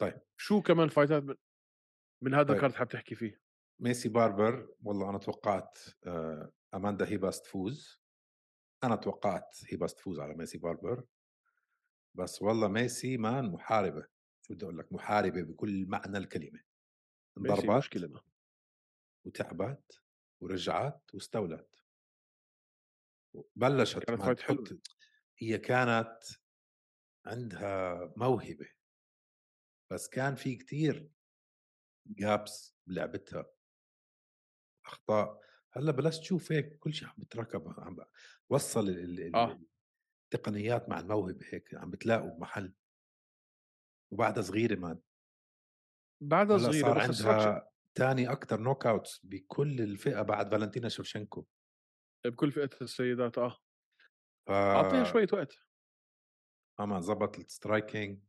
طيب. شو كمان فايتات من, من هذا طيب. ال card حاب تحكي فيه؟ ميسي باربر والله أنا توقعت آه، أماندا هيباس تفوز. أنا توقعت هيباس تفوز على ميسي باربر. بس والله ميسي مان محاربة. بدي أقول لك محاربة بكل معنى الكلمة انضربت مشكلة ما. وتعبت ورجعت واستولت بلشت كانت فايت حلوة. هي كانت عندها موهبة بس كان في كتير جابس بلعبتها أخطاء هلأ بلشت تشوف هيك كل شيء عم بتركب عم وصل آه. التقنيات مع الموهبة هيك عم بتلاقوا بمحل وبعدها صغيرة man. بعدها صغيرة صار عندها ثاني أكثر knockouts بكل الفئة بعد فالنتينا شيفشينكو بكل فئة السيدات آه. ف أعطيها شوية وقت. اما زبط ال striking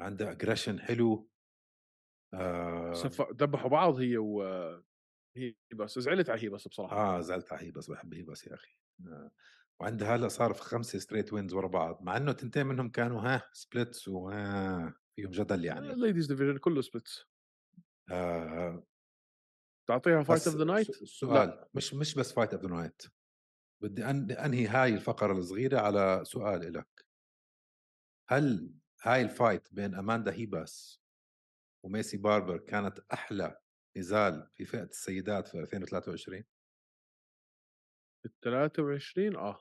عندها aggression حلو. آه, صف دبحوا بعض هي و هي بس زعلت على هيباس بصراحة. آه زعلت على هيباس بحب هيباس يا أخي. آه. وعندها هلأ صار في خمسة straight wins ورا بعض مع إنه تنتين منهم كانوا ها splits وها فيهم جدل يعني. ال ladies division كله splits آه. تعطيها fight of the night سؤال مش مش بس fight of the night بدي أن- أنهي هاي الفقرة الصغيرة على سؤال لك هل هاي ال fight بين أماندا هيباس وميسي باربر كانت أحلى نزال في فئة السيدات في 2023 ال 23 آه.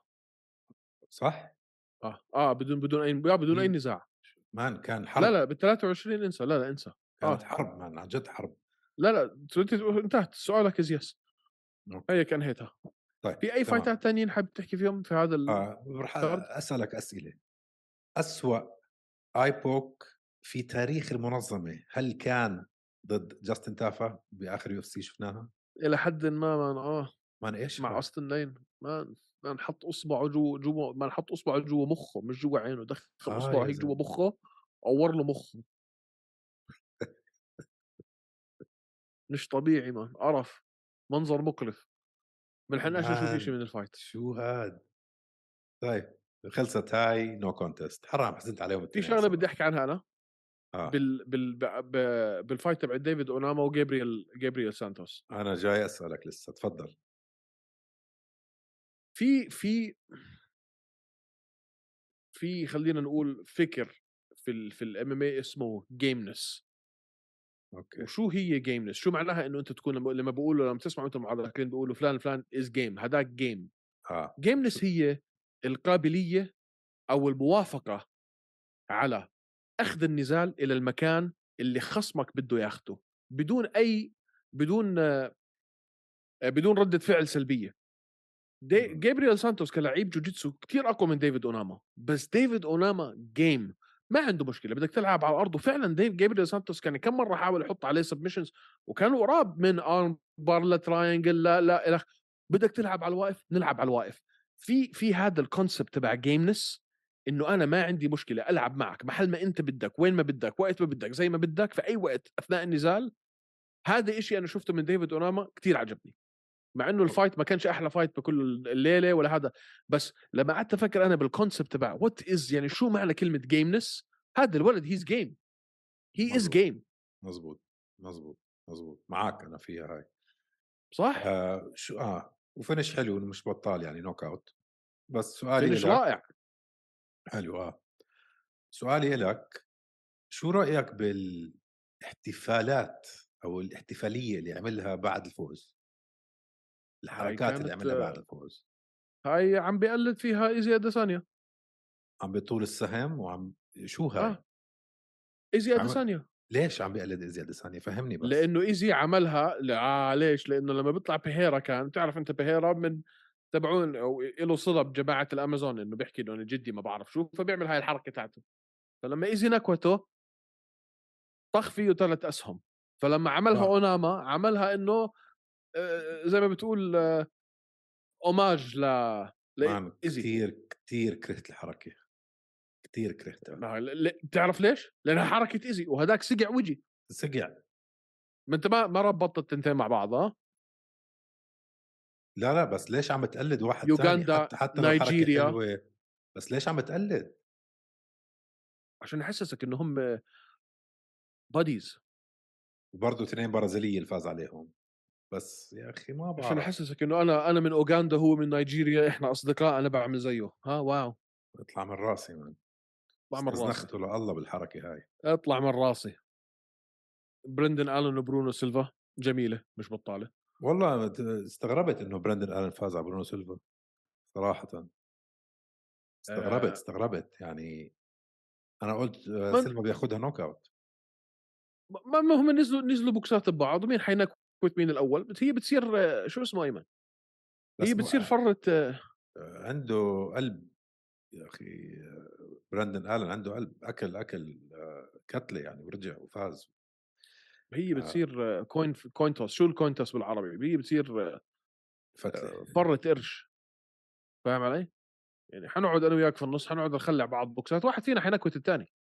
صح؟ آه آه بدون بدون أي لا بدون أي مم. نزاع man كان حرب لا لا بال 23 انسى لا لا انسى كانت آه. حرب man عن جد حرب لا لا انت انتهت سؤالك is yes. هيك انهيتها طيب في أي. فايتات ثانيين حابب تحكي فيهم في هذا ال... آه رح؟ أسألك أسئلة أسوأ eye poke في تاريخ المنظمة هل كان ضد جاستن تافا بآخر UFC شفناها؟ إلى حد ما man آه man إيش مع؟ اوستن لين ما ما نحط اصبعه جوا جوا ما نحط اصبعه جوا مخه مش جوا عينه دخل آه أصبعه هيك جوا. مخه عور له مخه مش طبيعي man قرف منظر مقرف بنحناش نشوف man. شيء من ال fight شو هاد؟ طيب خلصت هاي no contest حرام حزنت عليهم في شغلة. بدي أحكي عنها أنا آه. بال بال ب- ب- بال fight تبع ديفيد أوناما وجابرييل جابرييل سانتوس أنا جاي أسألك لسه تفضل في في في خلينا نقول فكر في ال في ال MMA اسمه gameness okay. وشو هي gameness شو معناها إنه أنت تكون لما بقولوا لما تسمعوا أنتم معلقين بيقولوا فلان فلان is game هذاك game آه gameness هي القابلية أو الموافقة على أخذ النزال إلى المكان اللي خصمك بده ياخده بدون أي بدون آه، بدون ردة فعل سلبية. دي. جابرييل سانتوس كلاعب جوجيتسو كثير أقوى من ديفيد أوناما بس ديفيد أوناما game ما عنده مشكلة بدك تلعب على الأرض. وفعلا ديف جابرييل سانتوس كان كم مرة حاول يحط عليه submissions وكانوا قراب من armbar لا triangle لا لا إلى بدك تلعب على الواقف؟ نلعب على الواقف. في في هذا ال concept تبع gameness إنه أنا ما عندي مشكلة ألعب معك محل ما أنت بدك وين ما بدك وقت ما بدك زي ما بدك في أي وقت أثناء النزال. هذا إشي أنا شفته من ديفيد أوناما كتير عجبني. مع إنه ال fight ما كانش أحلى فايت بكل الليلة ولا هذا بس لما قعدت أفكر أنا بال concept تبع what is يعني شو معنى كلمة gameness هذا الولد he's game he is. game مزبوط مزبوط مزبوط معك أنا فيها هاي. صح. آه شو آه و finish حلو مش بطال يعني knockout بس سؤالي finish لك رائع. حلو آه. سؤالي لك شو رأيك بالإحتفالات أو الاحتفالية اللي عملها بعد الفوز؟ الحركات اللي عملها بعد الفوز. هاي عم بيقلد فيها إيزي اديسانيا عم بيطول السهم وعم شو هاي؟ آه. إيزي اديسانيا ليش عم بيقلد إيزي اديسانيا؟ فهمني بس. لأنه إيزي عملها لا ليش؟ لأنه لما بيطلع بهيرا كان تعرف أنت بهيرا من تبعون أو له صله بجماعه الأمازون إنه بيحكي إنه أنا جدي ما بعرف شو فبيعمل هاي الحركة تاعته. فلما إيزي نكوته طخ فيه ثلاث أسهم. فلما عملها آه. أوناما عملها إنه آه، زي ما بتقول homage ل إيزي. كثير كثير كرهت الحركة. كثير كرهتها بتعرف ليش؟ لأنها حركة إيزي وهداك سقع وجي سقع. ما أنت ما ما ربطت التنتين مع بعض ها؟ لا لا بس ليش عم تقلد واحد يوغندا، ثاني حتى حتى نيجيريا. بس ليش عم تقلد؟ عشان يحسسك إنه هم buddies وبرضه اثنين برازيليه اللي فاز عليهم. بس يا أخي ما بعرف. عشان يحسسك إنه أنا أنا من أوغندا هو من نيجيريا إحنا أصدقاء أنا بعمل زيه. ها wow. اطلع من راسي man اطلع من راسي. استزنخته لله بالحركة هاي. اطلع من راسي. برندن ألن وبرونو سيلفا. جميلة مش بطالة. والله استغربت إنه براندن ألن فاز على برونو سيلفا صراحة. استغربت آه. استغربت. يعني أنا قلت آه، من- سيلفا بياخذها knock out ما هم نزلوا نزلوا بوكسات ببعض. ومين حينكوت مين الأول؟ هي بتصير شو اسمه أيمن؟ هي بتصير فرة آه، آه، عنده قلب يا أخي آه، براندن آلن عنده قلب أكل أكل كتله يعني ورجع وفاز. هي. بتصير coin coin toss شو ال coin toss بالعربي؟ هي بتصير فتله فرة قرش. فاهم علي؟ يعني حنقعد أنا وياك في النص حنقعد نخلع بعض بوكسات واحد فينا حينكوت الثاني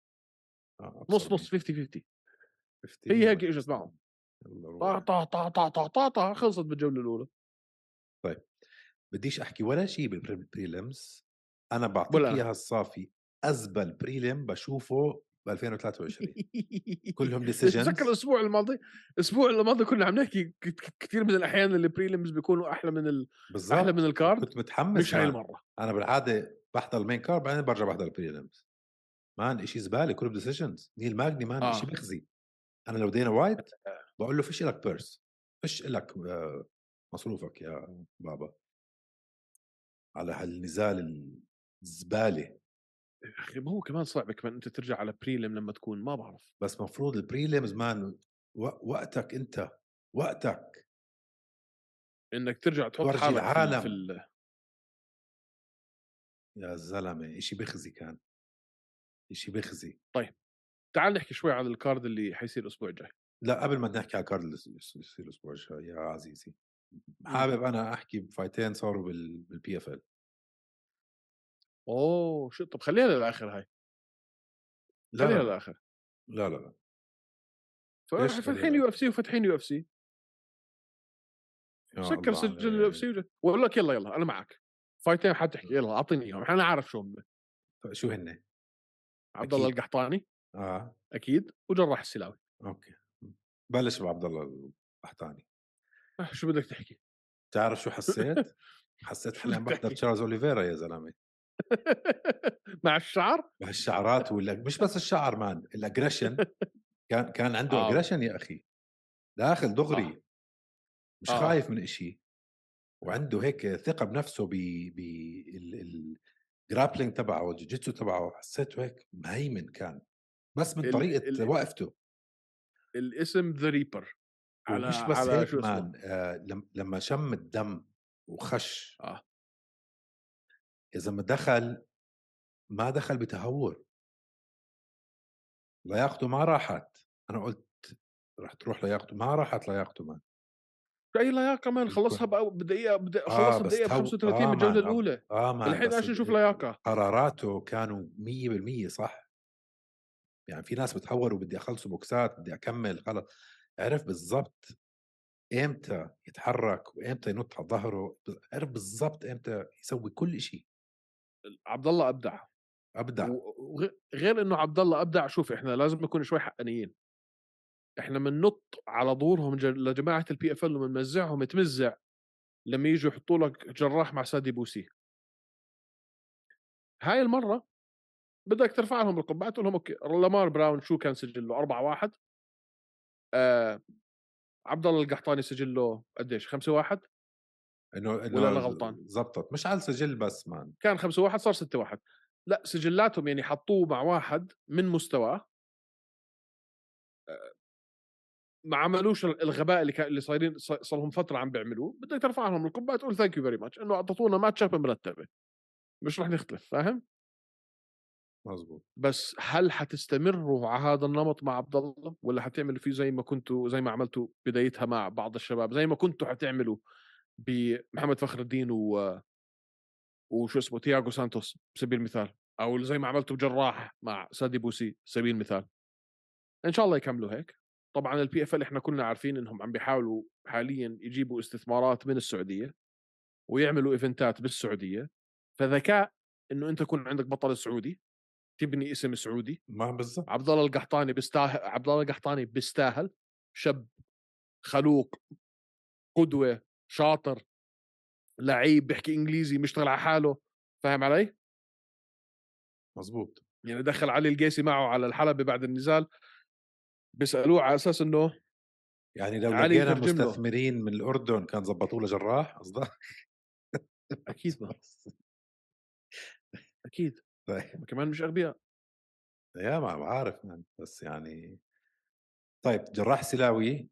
آه، نص نص 50 50 50 هي هيك إجت 60. معهم. روح. طا طا طا طا طا طا خلصت بالجوله الأولى بديش أحكي ولا شيء بال prelims أنا بعطيك. إياها الصافي أزبل prelim بشوفه ب 2023 كلهم decisions. تذكر الأسبوع الماضي الأسبوع الماضي كنا عم نحكي كثير من الأحيان ال prelims بيكونوا أحلى من ال... بالضبط أحلى من ال card كنت متحمس مش هاي. المرة أنا بالعادة بحضر ال main card بعدين برجع بحضر ال prelims man شيء زبالة كله decisions نيل ماجني man آه. شيء بخزي أنا لو دينا وايت بقول له فيش لك purse فيش لك آه، مصروفك يا بابا. على هالنزال الزبالة. أخي ما هو كمان صعب كمان أنت ترجع على prelim لما تكون ما بعرف. بس مفروض ال prelims man و- وقتك أنت وقتك. إنك ترجع تحط حالك العالم. في ال... يا زلمة إشي بخزي كان. إشي بخزي. تعال نحكي شوي على ال card اللي حيصير الأسبوع الجاي. لا قبل ما نحكي على يص- يصير الأسبوع الجاي يا عزيزي. حابب أنا أحكي ب fight ين صاروا بال PFL أوه شو طب خليها للآخر هاي. لا خليها لا للآخر. لا لا, لا. فاتحين؟ يو إف سي وفاتحين يو إف سي. سكر سجل. ال UFC وأقول لك يلا يلا أنا معك fight ين حتحكي يلا أعطيني إياهم. أنا عارف شو هم. شو هن؟ عبد الله. القحطاني. آه. أكيد. وجراح السلاوي. أوكي. بلش بعبد الله القحطاني آه، شو بدك تحكي تعرف شو حسيت؟ حسيت بدك بحضر؟ تشارلز أوليفيرا يا زلمة مع الشعر بهالشعرات ولا مش بس الشعر man ال aggression كان كان عنده آه. aggression يا أخي داخل دغري آه. مش آه. خايف من إشي وعنده هيك ثقة بنفسه ب ب ال grappling تبعه والجوجيتسو تبعه حسيته هيك مهيمن كان بس من طريقة ال- وقفته الاسم The Reaper على ومش بس على هيك man آه لم- لما شم الدم وخش آه. يا زلمه دخل ما دخل بتهور. لياقته ما راحت. أنا قلت رح تروح لياقته ما راحت لياقته man أي لياقه man خلصها بأو- بدقيقة بدقيقه آه، خلصها بس بدقيقه ب تو- 35 آه، من الجوله الأولى. آه man الحين عشان نشوف لياقه قراراته كانوا 100% صح؟ يعني في ناس بتحوروا بدي اخلصه بوكسات بدي أكمل خلص. عرف بالضبط إمتى يتحرك وإمتى ينط على ظهره عرف بالضبط إمتى يسوي كل شيء عبد الله أبدع. أبدع. وغير إنه عبد الله أبدع شوف إحنا لازم نكون شوي حقانيين. إحنا بننط على ظهورهم لجماعة ال PFL وبنمزعهم تمزع لما يجوا يحطوا لك جراح مع سادي بوسي هاي المرة بدك ترفع لهم القبعة تقول لهم أوكي لامار براون شو كان سجله؟ 4 1 آه عبد الله القحطاني سجله قديش؟ 5 1 إنه ولا انه أنا غلطان؟ زبطت. مش على السجل بس man. كان 5 1 صار 6 1 لا سجلاتهم يعني حطوه مع واحد من مستواه. آه، ما عملوش الغباء اللي كان اللي صايرين صار لهم فترة عم بيعملوه. بدك ترفع لهم القبعة تقول thank you very much إنه اعطيتونا match up مرتبة. مش رح نختلف فاهم؟ مزبوط بس هل حتستمروا على هذا النمط مع عبد الله؟ ولا حتعملوا فيه زي ما كنتوا زي ما عملتوا بدايتها مع بعض الشباب زي ما كنتوا حتعملوا بمحمد فخر الدين و وشو اسمه تياغو سانتوس سبيل المثال؟ أو زي ما عملتوا بجراح مع سادي بوسي سبيل المثال. إن شاء الله يكملوا هيك. طبعا ال PFL إحنا كلنا عارفين إنهم عم بيحاولوا حاليا يجيبوا استثمارات من السعودية ويعملوا event ات بالسعودية. فذكاء إنه أنت يكون عندك بطل سعودي. تبني اسم سعودي. ما بالضبط. عبد الله القحطاني بيستاهل عبد الله القحطاني بيستاهل. شاب خلوق قدوة شاطر لعيب بيحكي إنجليزي بيشتغل على حاله. فاهم علي؟ مزبوط يعني دخل علي القيسي معه على الحلبة بعد النزال. بيسألوه على أساس إنه يعني لو لقينا. مستثمرين من الأردن كان زبطوا له جراح قصدك؟ أكيد. ما أكيد. طيب. هم كمان مش أغبياء. يا ما بعرف من بس يعني طيب جراح سلاوي.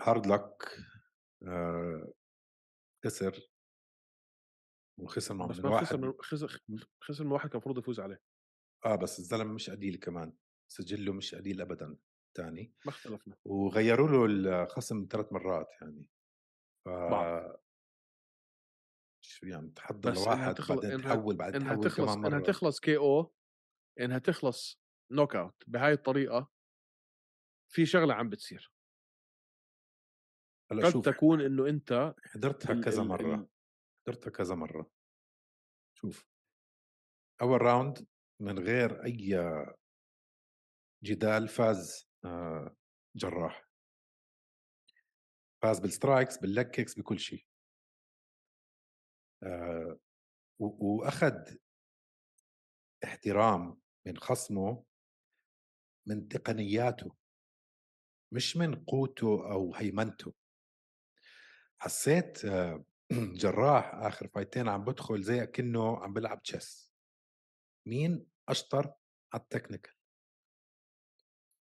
هارد لك آه خسر وخسر مع بس ما واحد. خسر من خسر خسر من واحد كان المفروض يفوز عليه. آه بس الزلمة مش قليل كمان. سجله مش قليل ابدا تاني. ما اختلفنا. وغيروا له الخصم ثلاث مرات يعني. ف بعرف. شو يعني تحضر لواحد تخل- بعدين إنها- تحول بعدين إنها تحول تخلص كمان إنها مرة. تخلص KO إنها تخلص knock out بهاي الطريقة في شغلة عم بتصير. هلأ قد شوف. تكون إنه أنت حضرتها ال- كذا مرة ال- حضرتها كذا مرة. شوف. اول round من غير أي جدال فاز آه، جراح. فاز بال strikes بال leg kicks بكل شيء. وأخذ احترام من خصمه من تقنياته مش من قوته أو هيمنته. حسيت آه، جراح آخر fight ين عم بدخل زي كأنه عم بلعب chess مين أشطر على ال technical؟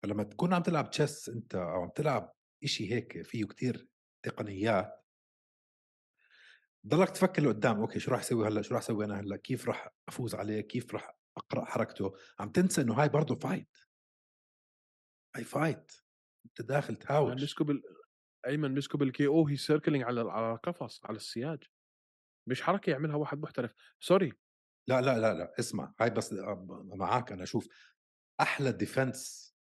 فلما تكون عم تلعب chess أنت أو عم تلعب إشي هيك فيه كتير تقنيات ضلك تفكر لقدام أوكي شو راح أسوي هلأ؟ شو راح أسوي أنا هلأ؟ كيف راح أفوز عليه؟ كيف راح أقرأ حركته؟ عم تنسى إنه هاي برضه fight هاي fight أنت داخل تهاوش. مسكوا بال أيمن مسكوا بال KO هي circling على على القفص على السياج. مش حركة يعملها واحد محترف. sorry لا لا لا لا اسمع. هاي بس معك أنا شوف أحلى defense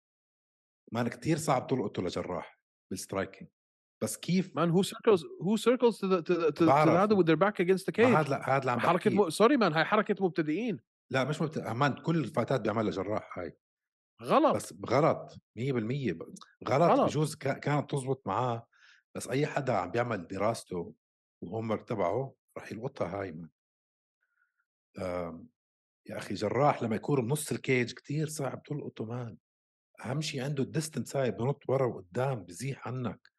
man كتير صعب تلقطه لجراح بال striking بس كيف؟ man هو circles هو circles to the. هذا against the ما cage? هذا لا هذا اللي عم حركة م... sorry man هاي حركة مبتدئين. لا مش مبت... man كل ال fight ات بيعملها جراح هاي. غلط. بس غلط 100% ب- غلط, غلط. بجوز كا- كانت تزبط معاه. بس أي حدا عم بيعمل دراسته و homework تبعه رح يلقطها هاي man يا أخي جراح لما يكون بنص ال cage كتير صعب تلقطه man أهم شيء عنده ال distance هاي بنط ورا وقدام بزيح عنك.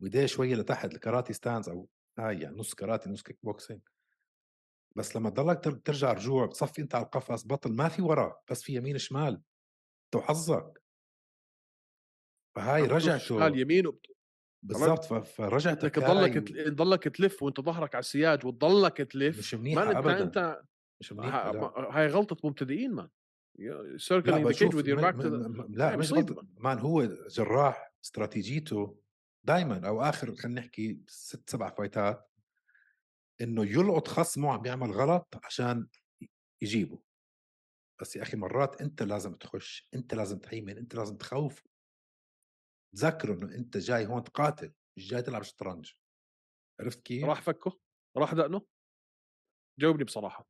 وايديه شوية لتحت الكاراتي stance أو هاي يعني نص كاراتي نص kick boxing. بس لما تضلك تر- ترجع رجوع بتصفي أنت على القفص بطل ما في ورا بس في يمين شمال انت وحظك فهاي رجعته شمال يمين وبت... بالضبط فرجعتك تضلك تضلك تلف وأنت ظهرك على السياج وتضلك تلف. مش منيحة أنت ابدا أنت مش منيحة. ما- هاي غلطة مبتدئين man circling the cage م- the... م- لا مش مصيبة. غلط man هو جراح استراتيجيته دائما أو آخر خلينا نحكي ست سبع fight ات إنه يلقط خصمه عم بيعمل غلط عشان يجيبه. بس يا أخي مرات أنت لازم تخش أنت لازم تهيمن أنت لازم تخوف. تذكروا إنه أنت جاي هون تقاتل مش جاي تلعب شطرنج. عرفت كيف؟ راح فكه؟ راح دقنه؟ جاوبني بصراحة.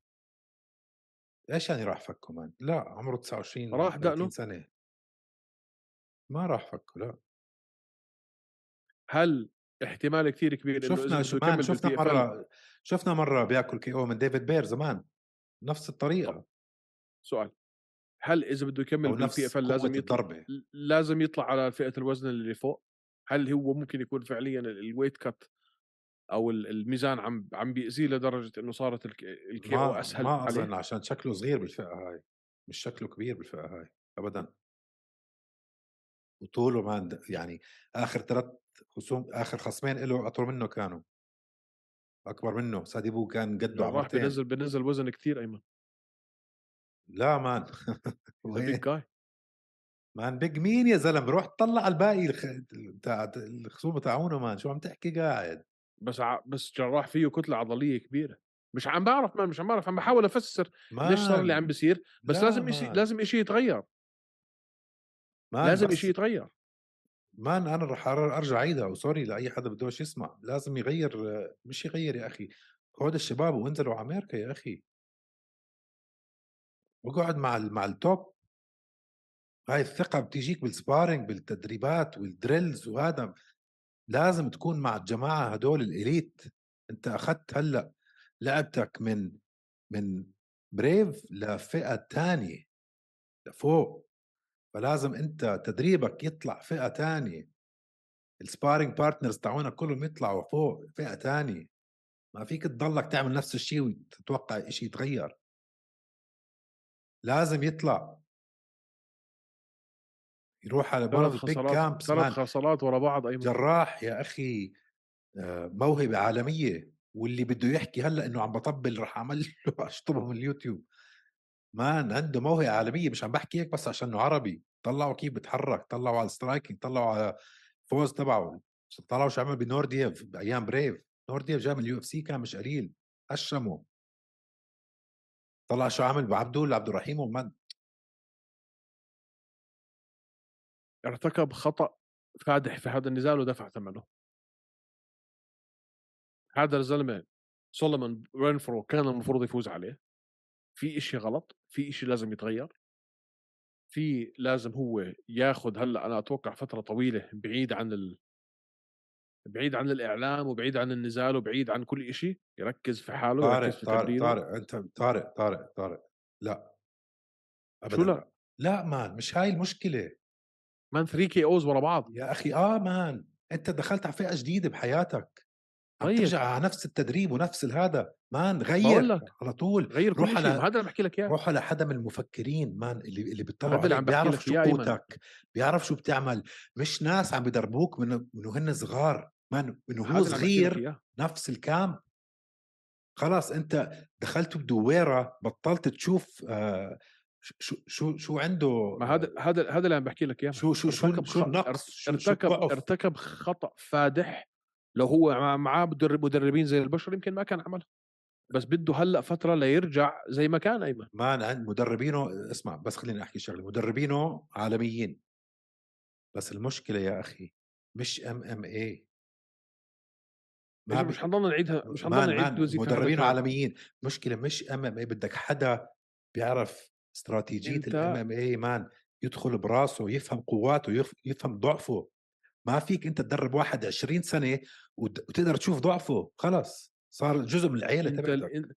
إيش يعني راح فكه man؟ لا عمره 29 راح دقنه؟ سنة. ما راح فكه لا. هل احتمال كثير كبير شفنا شفنا شفنا مرة شفنا مرة بياكل KO من ديفيد بير زمان نفس الطريقة. سؤال هل إذا بده يكمل بال PFL لازم يطلع الضربة. لازم يطلع على فئة الوزن اللي فوق؟ هل هو ممكن يكون فعليا ال weight cut أو الميزان عم عم بيأذيه لدرجة إنه صارت ال KO أسهل ما أظن عشان شكله صغير بالفئة هاي مش شكله كبير بالفئة هاي ابدا. وطوله ما يعني آخر ثلاث خصوم آخر خصمين له أطول منه كانوا. أكبر منه. ساديبو كان قده راح بنزل بنزل وزن كثير أيمن. لا man. big guy man big مين يا زلمة. روح طلع على الباقي تاع الخصوم تاعونه man. شو عم تحكي قاعد؟ بس ع... بس جراح فيه كتلة عضلية كبيرة. مش عم بعرف man مش عم بعرف. عم بحاول أفسر ليش صار اللي عم بيصير. بس لازم شيء لازم شيء يتغير. لازم شيء يتغير. man أنا رح أرجع عيدها و sorry لأي حدا بدوش يسمع لازم يغير مش يغير يا أخي. خذ الشباب وانزلوا على أمريكا يا أخي. واقعد مع مع ال top هاي الثقة بتجيك بال sparring بالتدريبات وال drills وهذا. لازم تكون مع الجماعة هدول ال elite أنت أخذت هلأ لعبتك من من بريف لفئة تانية لفوق. فلازم أنت تدريبك يطلع فئة تانية ال sparring partners تاعونك كلهم يطلعوا فوق فئة تانية ما فيك تضلك تعمل نفس الشيء وتتوقع شيء يتغير. لازم يطلع. يروح على بلد big camps ثلاث خسارات ورا بعض ايمن جراح يا أخي آه، موهبة عالمية. واللي بده يحكي هلأ إنه عم بطبل رح أعمل له اشطبه من اليوتيوب. man عنده موهبة عالمية مش عم بحكي هيك بس عشان انه عربي. طلعوا كيف بتحرك طلعوا على ال striking طلعوا على فوز تبعه. طلعوا شو عمل بنورديف بأيام بريف. نورديف جاي من ال UFC كان مش قليل. هشمه. طلع شو عمل بعبدول عبدوراغيموف. ارتكب خطأ فادح في هذا النزال ودفع ثمنه. هذا الزلمة سولومون رينفرو كان المفروض يفوز عليه. في إشي غلط في إشي لازم يتغير. في لازم هو ياخذ هلأ أنا أتوقع فترة طويلة بعيد عن ال... بعيد عن الإعلام وبعيد عن النزال وبعيد عن كل شيء يركز في حاله طارق يركز في طارق طارق أنت طارق طارق طارق. لا. ابدا شو لا لا man مش هاي المشكلة. man 3 KOs ورا بعض. يا أخي آه man. أنت دخلت على فئة جديدة بحياتك. طيب. ترجع على نفس التدريب ونفس الهذا man غير لك. على طول. غير روح على هذا اللي بحكي لك إياه. روح على حدا من المفكرين man اللي اللي بيطلعوا بيعرف شو قوتك بيعرف شو بتعمل. مش ناس عم بدربوك من انه هن صغار man انه هو صغير نفس ال camp خلاص أنت دخلت بدويره بطلت تشوف آه شو شو شو عنده ما هذا هذا هذا اللي عم بحكي لك إياه. شو شو شو ارتكب شو النقص ارتكب شو ارتكب خطأ فادح لو هو معاه مدربين زي البشر يمكن ما كان عملها. بس بده هلأ فترة ليرجع زي ما كان أيمن. ما عند مدربينه اسمع بس خليني أحكي شغلة مدربينه عالميين. بس المشكلة يا أخي مش MMA ما مش حنضل نعيدها مش حنضل نعيد مدربين عالميين. مشكلة مش MMA بدك حدا بيعرف استراتيجية ال MMA man يدخل براسه يفهم قواته يفهم ضعفه. ما فيك أنت تدرب واحد 20 سنة وتقدر تشوف ضعفه. خلص صار جزء من العيلة أنت تبعتك.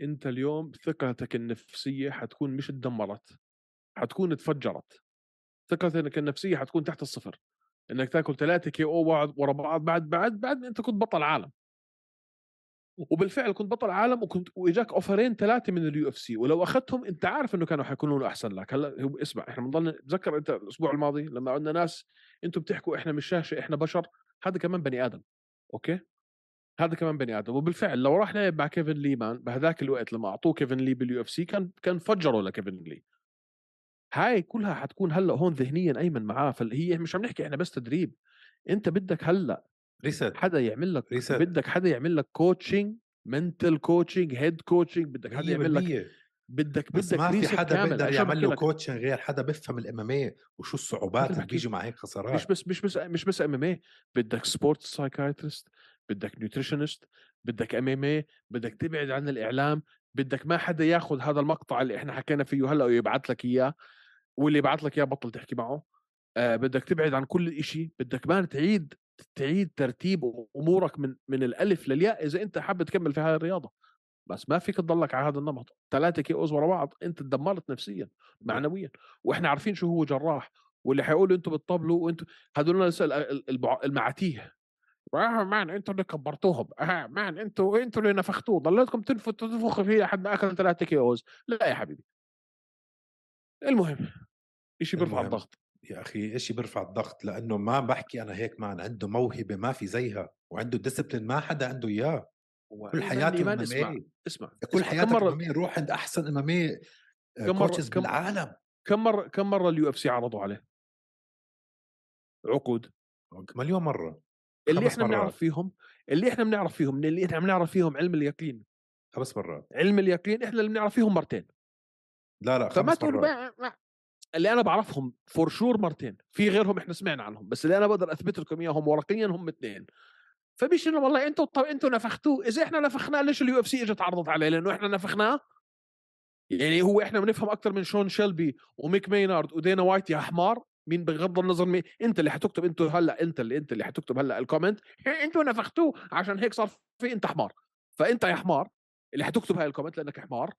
أنت اليوم ثقتك النفسية حتكون مش تدمرت حتكون تفجرت ثقتك النفسية حتكون تحت الصفر. إنك تاكل ثلاثة KO ورا بعض بعد بعد بعد أنت كنت بطل عالم. وبالفعل كنت بطل عالم وكنت وإجاك offer ين ثلاثة من ال UFC ولو أخذتهم أنت عارف إنه كانوا حيكونوا أحسن لك. هلأ اسمع إحنا بنضل تذكر أنت الأسبوع الماضي لما عندنا ناس أنتم بتحكوا إحنا مش شاشة إحنا بشر هذا كمان بني آدم أوكي؟ هذا كمان بني آدم. وبالفعل لو راح لعب مع كيفن لي man بهذاك الوقت لما أعطوه كيفن لي بال UFC كان كان فجروا لكيفن لي. هاي كلها حتكون هلأ هون ذهنيا أيمن معاه فهي مش عم نحكي إحنا بس تدريب. أنت بدك هلأ rest حدا يعمل لك Reset. بدك حدا يعمل لك coaching mental coaching head coaching بدك حدا يعمل لك 100% بدك بس بدك ما في حدا بيقدر يعمل له. coaching غير حدا بيفهم ال MMA وشو الصعوبات اللي بيجوا مع هيك خسارات مش بس مش بس مش بس ام ام اي بدك sport psychiatrist بدك nutritionist بدك MMA بدك تبعد عن الإعلام بدك ما حدا ياخذ هذا المقطع اللي إحنا حكينا فيه هلأ ويبعث لك إياه واللي يبعث لك إياه بطل تحكي معه آه بدك تبعد عن كل شيء بدك ما تعيد تعيد ترتيب أمورك من من الألف للياء إذا أنت حابب تكمل في هذه الرياضة. بس ما فيك تضلك على هذا النمط. ثلاثة كي أوز ورا بعض أنت تدمرت نفسيا معنويا وإحنا عارفين شو هو جراح واللي حيقولوا أنتم بتطبلوا وأنتم هذول الناس المعاتيه. آه مان أنتوا اللي كبرتوهم. آه مان أنتوا أنتوا اللي نفختوه. ضليتكم تنفخوا تنفخوا فيه لحد ما أكل ثلاثة KOs. لا يا حبيبي. المهم شيء بيرفع. الضغط؟ يا أخي شيء بيرفع الضغط؟ لأنه ما بحكي أنا هيك man عنده موهبة ما في زيها وعنده discipline ما حدا عنده إياه. كل حياته اسمع اسمع كل. كم حياتك مرة MMA روح عند أحسن MMA كم مرة- كوتشز كم- بالعالم. كم مرة كم مرة ال UFC عرضوا عليه؟ عقود. مليون مرة. اللي إحنا. بنعرف فيهم اللي إحنا بنعرف فيهم من اللي إحنا بنعرف فيهم علم اليقين. خمس مرات. علم اليقين إحنا اللي بنعرف فيهم مرتين. لا لا خمس مرات. اللي أنا بعرفهم for sure مرتين في غيرهم إحنا سمعنا عنهم بس اللي أنا بقدر اثبت لكم إياهم ورقيا هم اثنين. فمش انه والله أنتوا طب أنتوا نفختوه إذا إحنا نفخناه ليش ال UFC إجت عرضت عليه؟ لأنه إحنا نفخناه؟ يعني هو إحنا بنفهم أكثر من شون شيلبي وميك مينارد ودينا وايت يا حمار مين بغض النظر مين أنت اللي حتكتب أنتوا هلأ أنت اللي أنت اللي حتكتب هلأ ال comment أنتوا نفختوه عشان هيك صار في أنت حمار. فأنت يا حمار اللي حتكتب هاي ال comment لأنك حمار.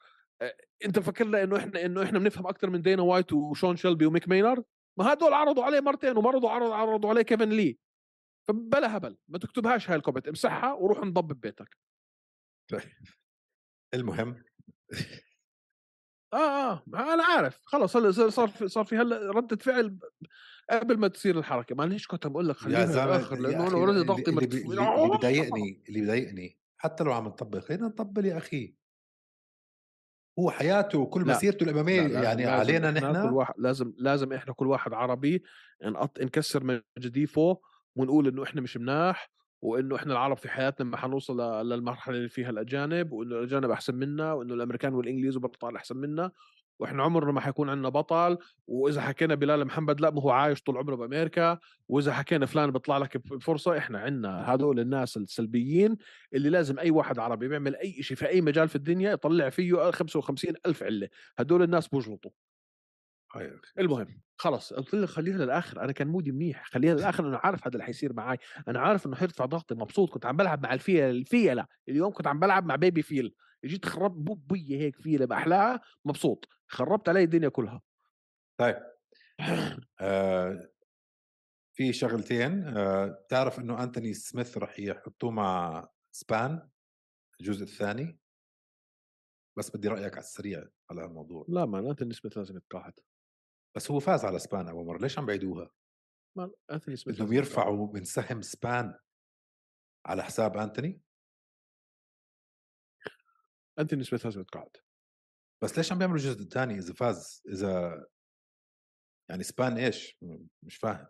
انت فكرنا انه إحنا انه إحنا بنفهم أكثر من دينا وايت وشون شيلبي وميك مينارد ما هدول عرضوا عليه مرتين ومرضوا عرضوا عرضوا عليه كيفن لي. فبلا هبل ما تكتبهاش هاي ال comment امسحها وروح انضب ببيتك. المهم. آه آه أنا عارف. خلص هلا صار- صار في صار في هلا ردة فعل قبل ما تصير الحركة. معلش كنت بقول لك للآخر يا لأنه أنا اوريدي ضغطي اللي, اللي, اللي بضايقني اللي بضايقني حتى لو عم نطبل خلينا نطبل يا أخي. هو حياته وكل لا. مسيرته الإمامية لا، لازم- يعني لازم علينا إحنا كل نحن واحد لازم لازم إحنا كل واحد عربي نقط نكسر مجديفه ونقول إنه إحنا مش مناح وإنه إحنا العرب في حياتنا ما حنوصل للمرحلة اللي فيها الأجانب وإنه الأجانب أحسن منا وإنه الأمريكان والإنجليز والبطال أحسن منا وإحنا عمرنا ما حيكون عندنا بطل وإذا حكينا بلال محمد لا ما هو عايش طول عمره بأمريكا وإذا حكينا فلان بيطلع لك بفرصة إحنا عندنا هذول الناس السلبيين اللي لازم أي واحد عربي بيعمل أي شيء في أي مجال في الدنيا يطلع فيه 55 ألف علة. هدول الناس آه أخي. المهم خلص قلت لك خليها للآخر. أنا كان مودي منيح خليها للآخر أنا عارف هذا اللي حيصير معي أنا عارف إنه حيرفع ضغطي مبسوط كنت عم بلعب مع الفيله الفيلة. اليوم كنت عم بلعب مع بيبي فيل. جيت خربت بو- بي هيك فيله بأحلاها مبسوط خربت علي الدنيا كلها. طيب. آه. في شغلتين آه تعرف إنه أنتوني سميث رح يحطوه مع سبان الجزء الثاني؟ بس بدي رأيك على السريع على الموضوع لا ما انثوني سميث لازم يتقاعد بس هو فاز على سبان أول مرة ليش عم بعيدوها؟ ما انثوني سميث بدهم. يرفعوا من سهم سبان على حساب أنتوني؟ انثوني سميث لازم يتقاعد بس ليش عم بيعملوا الجزء الثاني إذا فاز؟ إذا يعني سبان إيش؟ مش فاهم.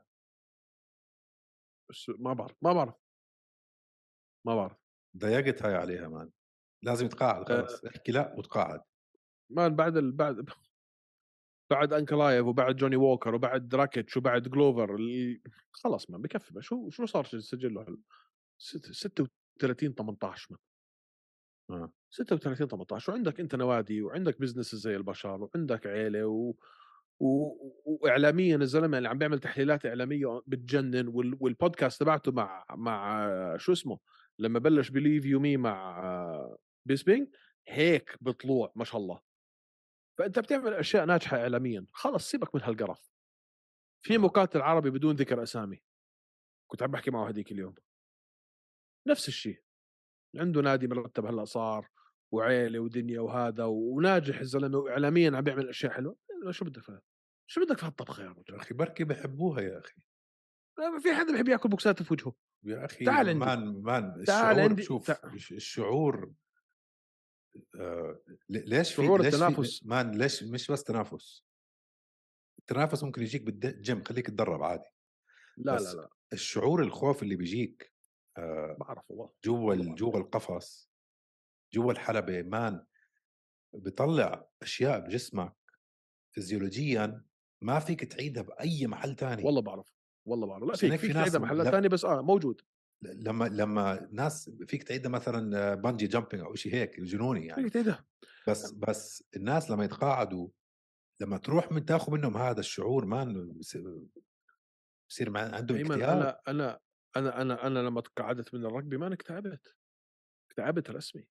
بس ما بعرف ما بعرف. ما بعرف. ضيقت هاي عليها man. لازم يتقاعد خلص احكي لا وتقاعد. ما بعد ال... بعد بعد أنكلايف وبعد جوني ووكر وبعد دراكيتش وبعد جلوفر ال- خلص ما بكفي. شو شو صار سجله هلا ست- 36 18 من آه. 36 18 وعندك أنت نوادي وعندك business زي البشر وعندك عيلة و... و... واعلاميا الزلمة اللي عم بيعمل تحليلات إعلامية بتجنن وال... والبودكاست تبعته مع مع شو اسمه لما بلش Believe You Me مع بيسبينج هيك بطلوع ما شاء الله. فأنت بتعمل أشياء ناجحة اعلاميا. خلص سيبك من هالقرف. في مقاتل عربي بدون ذكر أسامي. كنت عم بحكي معه هذيك اليوم. نفس الشيء. عنده نادي مرتب هلأ صار. وعيله ودنيا وهذا وناجح الزلمة واعلاميا عم بيعمل أشياء حلوة. شو بدك في شو بدك في هالطبخة يا يا رجل أخي بركي بحبوها يا أخي. ما في حدا بيحب يأكل بوكسات في وجهه. يا أخي تعال عندي. man man تعال الشعور عندي. شوف تع- الش- الشعور آه ليش في شعور في- التنافس. man ليش مش بس تنافس؟ التنافس ممكن يجيك بالجيم خليك تدرب عادي. لا لا لا. الشعور الخوف اللي بيجيك آه بعرف والله. جوا. جوا القفص جوا الحلبة man بيطلع أشياء بجسمك فيزيولوجيا ما فيك تعيدها بأي محل تاني. والله بعرف والله بعرف. لا فيك فيك تعيدها محلات لا- ثانية بس آه موجود. لما لما ناس فيك تعيدها مثلا bungee jumping أو شيء هيك جنوني يعني. فيك تعيدها. بس بس الناس لما يتقاعدوا لما تروح من تاخذ منهم هذا الشعور مان بصير- مع- عندهم اكتئاب. أنا أنا أنا أنا أنا لما تقاعدت من الرugby ما أنا اكتئبت. اكتئبت رسمي.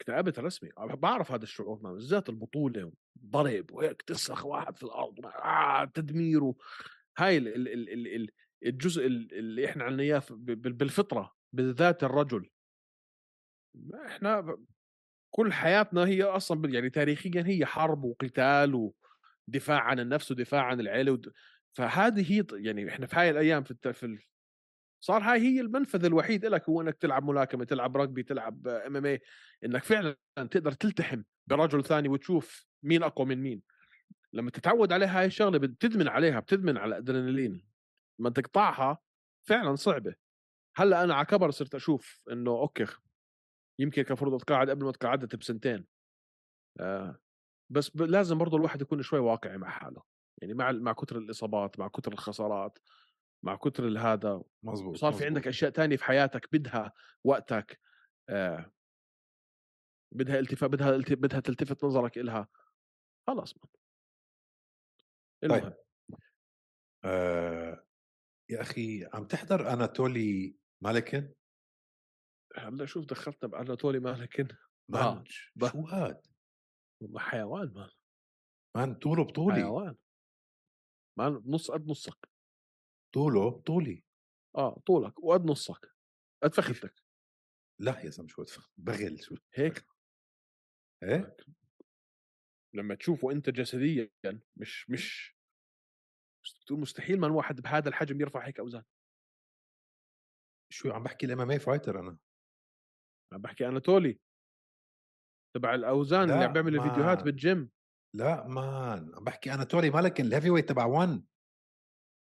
اكتئبت رسمي بعرف هذا الشعور بالذات البطولة ضرب وهيك تسخ واحد في الأرض آه تدمير و- هاي ال ال ال ال ال الجزء ال- اللي إحنا عنا إياه بالفطرة بالذات الرجل إحنا كل حياتنا هي أصلا يعني تاريخيا هي حرب وقتال ودفاع عن النفس ودفاع عن العيلة ود... فهذه هي يعني إحنا في هاي الأيام في. في. صار هاي هي المنفذ الوحيد لك هو إنك تلعب ملاكمة تلعب rugby تلعب MMA إنك فعلا تقدر تلتحم برجل ثاني وتشوف مين أقوى من مين. لما تتعود عليها هاي الشغلة بتدمن عليها بتدمن على الأدرينالين. لما تقطعها فعلا صعبة. هلأ أنا على كبر صرت أشوف إنه أوكي يمكن كان المفروض اتقاعد قبل ما تقاعدت بسنتين. آه بس ب... لازم برضه الواحد يكون شوي واقعي مع حاله. يعني مع مع كثر الإصابات مع كثر الخسارات. مع كثر الهذا مزبوط وصار في. عندك أشياء تانية في حياتك بدها وقتك آه بدها التفات بدها. بدها تلتفت نظرك إلها خلاص المهم طيب. آه يا أخي عم تحضر اناتولي مالكن؟ هلأ شوف دخلتنا باناتولي مالكن. man آه، شو هاد؟ حيوان man man طوله بطولي. حيوان. man نص قد نصك. طوله بطولي آه طولك وقد نصك قد فخذتك لا يا زلمه شو بغل شو هيك؟ إيه؟ لما تشوفه أنت جسديا مش مش بتقول مستحيل من واحد بهذا الحجم يرفع هيك أوزان. شو عم بحكي ال MMA fighter أنا؟ عم بحكي اناتولي تبع الأوزان اللي عم بيعمل ما- فيديوهات بالجيم. لا man عم بحكي اناتولي مالكن ال heavyweight تبع 1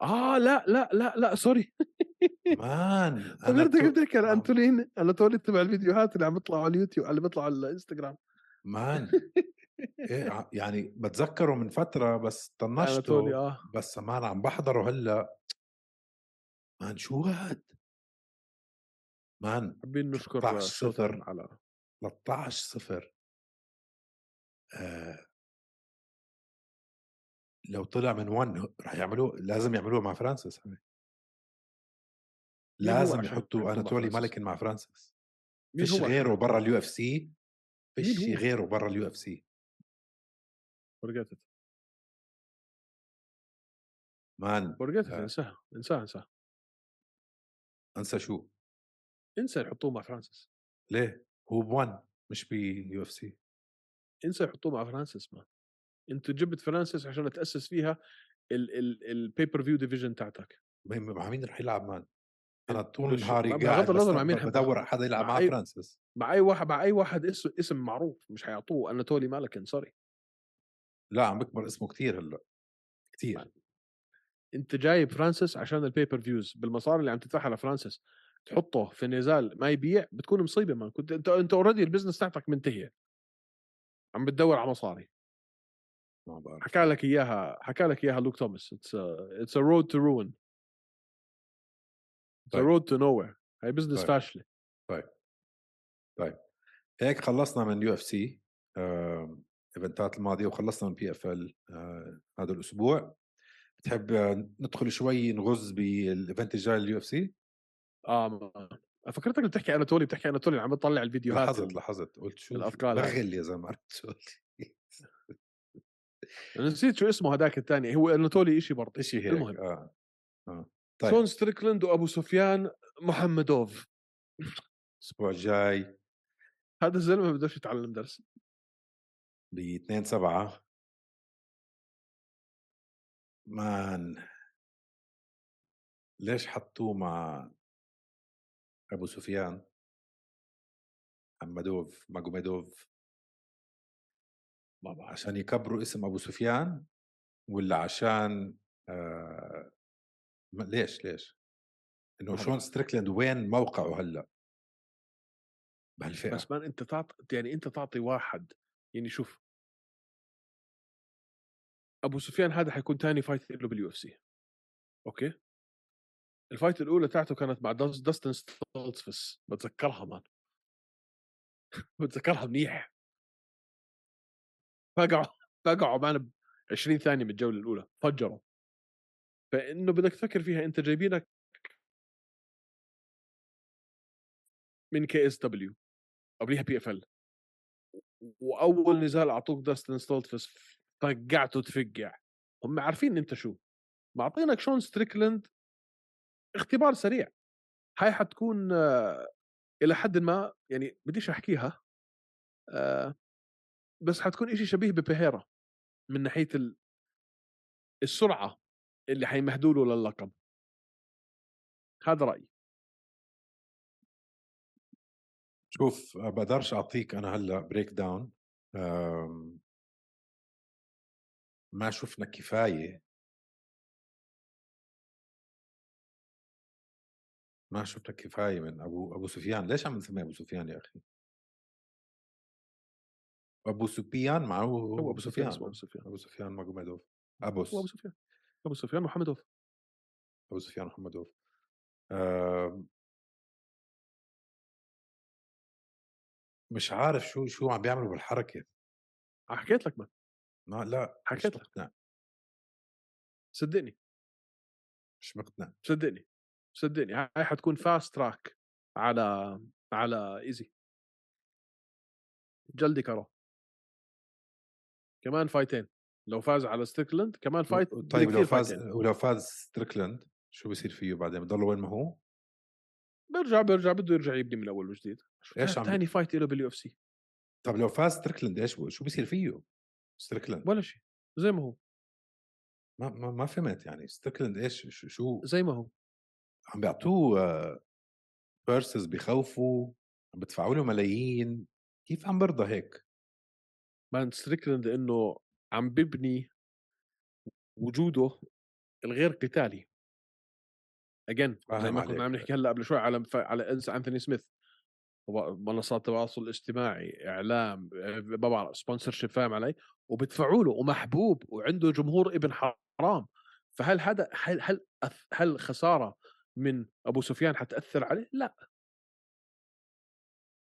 آه لأ لأ لأ لأ sorry. man أنا بدك أناتو- بدك آه. انتولين اناتولي تبع الفيديوهات اللي عم بيطلعوا على اليوتيوب اللي بيطلعوا على الإنستغرام. مان. إيه يعني بتذكره من فترة بس طنشته آه. بس مان عم بحضره هلأ. مان شو هاد؟ مان حابين نشكر 13 سيفن صفر. على 13 صفر. آه. لو طلع من 1 رح يعملوه لازم يعملوه مع فرانسيس لازم يحطوا أناتولي؟ مالكن مع فرانسيس. فيش غيره؟ برا ال UFC فيش؟ غيره برا ال UFC. فرقتت man فرقتت آه. انساها انساها انساها. انسى شو؟ انسى يحطوه مع فرانسيس. ليه؟ هو ب1 مش ب UFC. انسى يحطوه مع فرانسيس ما أنت جبت فرانسيس عشان تأسس فيها ال pay-per-view division تاعتك مع مين رح يلعب man أنا طول نهاري قاعد النظر بس مع مين حب- بدور حدا يلعب مع مع أي- فرانسيس. مع أي واحد مع أي واحد اسم اسم معروف مش حيعطوه اناتولي مالكن sorry لا عم بكبر اسمه كتير هلأ. كتير. أنت جايب فرانسيس عشان ال pay-per-views بالمصاري اللي عم تدفعها لفرانسيس. تحطه في نزال ما يبيع بتكون مصيبة ما كنت أنت أنت already ال business تاعتك منتهية. عم بتدور على مصاري. ما بعرف. حكى لك إياها حكى لك إياها لوك توماس it's it's a road to ruin it's a طيب. road to nowhere هاي business طيب. فاشله هيك خلصنا من UFC event ات الماضية وخلصنا من PFL هذا الأسبوع. بتحب ندخل شوي نغز بال event الجاي لل UFC آه فكرتك بتحكي أناتولي بتحكي أناتولي عم بتطلع الفيديوهات لاحظت ال- لاحظت. قلت شو. بغل يا زلمة اناتولي نسيت شو اسمه هذاك الثاني هو اناتولي شيء برضه. شيء هيك المهم. آه آه. طيب. شون ستريكلند وأبو سفيان محمدوف. الأسبوع الجاي. هذا الزلمة بدوش يتعلم درس. ب 2 7 man. ليش حطوه مع أبو سفيان؟ محمدوف ماجوميدوف. ما بعرف عشان يكبروا اسم أبو سفيان ولا عشان آه ليش، ليش؟ ما هو شون ستريكلاند وين موقعه هلأ؟ بهالفئة بس man أنت تعط يعني أنت تعطي واحد يعني شوف أبو سفيان هذا حيكون تاني fight له بال UFC okay؟ ال fight الأولى تاعته كانت مع داس- داستن ستولتفس بتذكرها man بتذكرها منيح فقعوا فقعوا معنا ب 20 ثانية من الجولة الأولى فجروا. فإنه بدك تفكر فيها أنت جايبينك من KSW قبليها PFL. وأول نزال أعطوك داستن ستولتفس فقعته تفقع هم عارفين أنت شو. معطينك شون ستريكلند اختبار سريع. هاي حتكون آه، إلى حد ما يعني بديش أحكيها آه، بس حتكون إشي شبيه ببيريرا من ناحية ال- السرعة اللي حيمهدوا له للقب. هذا رأيي. شوف بقدرش أعطيك أنا هلأ breakdown ما شُفنا كفاية. ما شُفنا كفاية من أبو أبو سفيان، ليش عم نسميه أبو سفيان يا أخي؟ أبو سفيان معه هو أبو أبو سفيان اسمه أبو سفيان. أبو سفيان ماجوميدوف هو أبو سفيان. أبو سفيان محمدوف أبو سفيان محمدوف آمم مش عارف شو شو عم بيعملوا بالحركة. حكيت لك ما. مش حكيت لك. مقتنع، صدقني. مش مقتنع. صدقني. صدقني. هاي حتكون فاست تراك على على ايزي جلدي كارو كمان فايتين لو فاز على ستريكلاند كمان فايت طيب لو فاز فايتين. ولو فاز ستريكلاند شو بيصير فيه بعدين؟ بضل وين ما هو؟ بيرجع بيرجع بده يرجع يبني من الأول وجديد. إيش عم- ثاني فايت له باليو اف سي طب لو فاز ستريكلاند إيش شو بيصير فيه؟ ستريكلاند ولا شيء. زي ما هو. ما ما, ما فهمت يعني. ستريكلاند إيش؟ شو, شو؟ زي ما هو. عم بيعطوه بيرسز بخوفوا عم بدفعوا له ملايين. كيف عم برضى هيك؟ مان ستريكلاند إنه عم ببني وجوده الغير قتالي. اجين زي ما كنا. عم نحكي هلأ قبل شوي على على انس انثوني سميث. منصات التواصل الاجتماعي إعلام ما بعرف sponsorship فاهم علي؟ وبدفعوا له ومحبوب وعنده جمهور ابن حرام. فهل هذا هل هل هل خسارة من أبو سفيان حتأثر عليه؟ لا.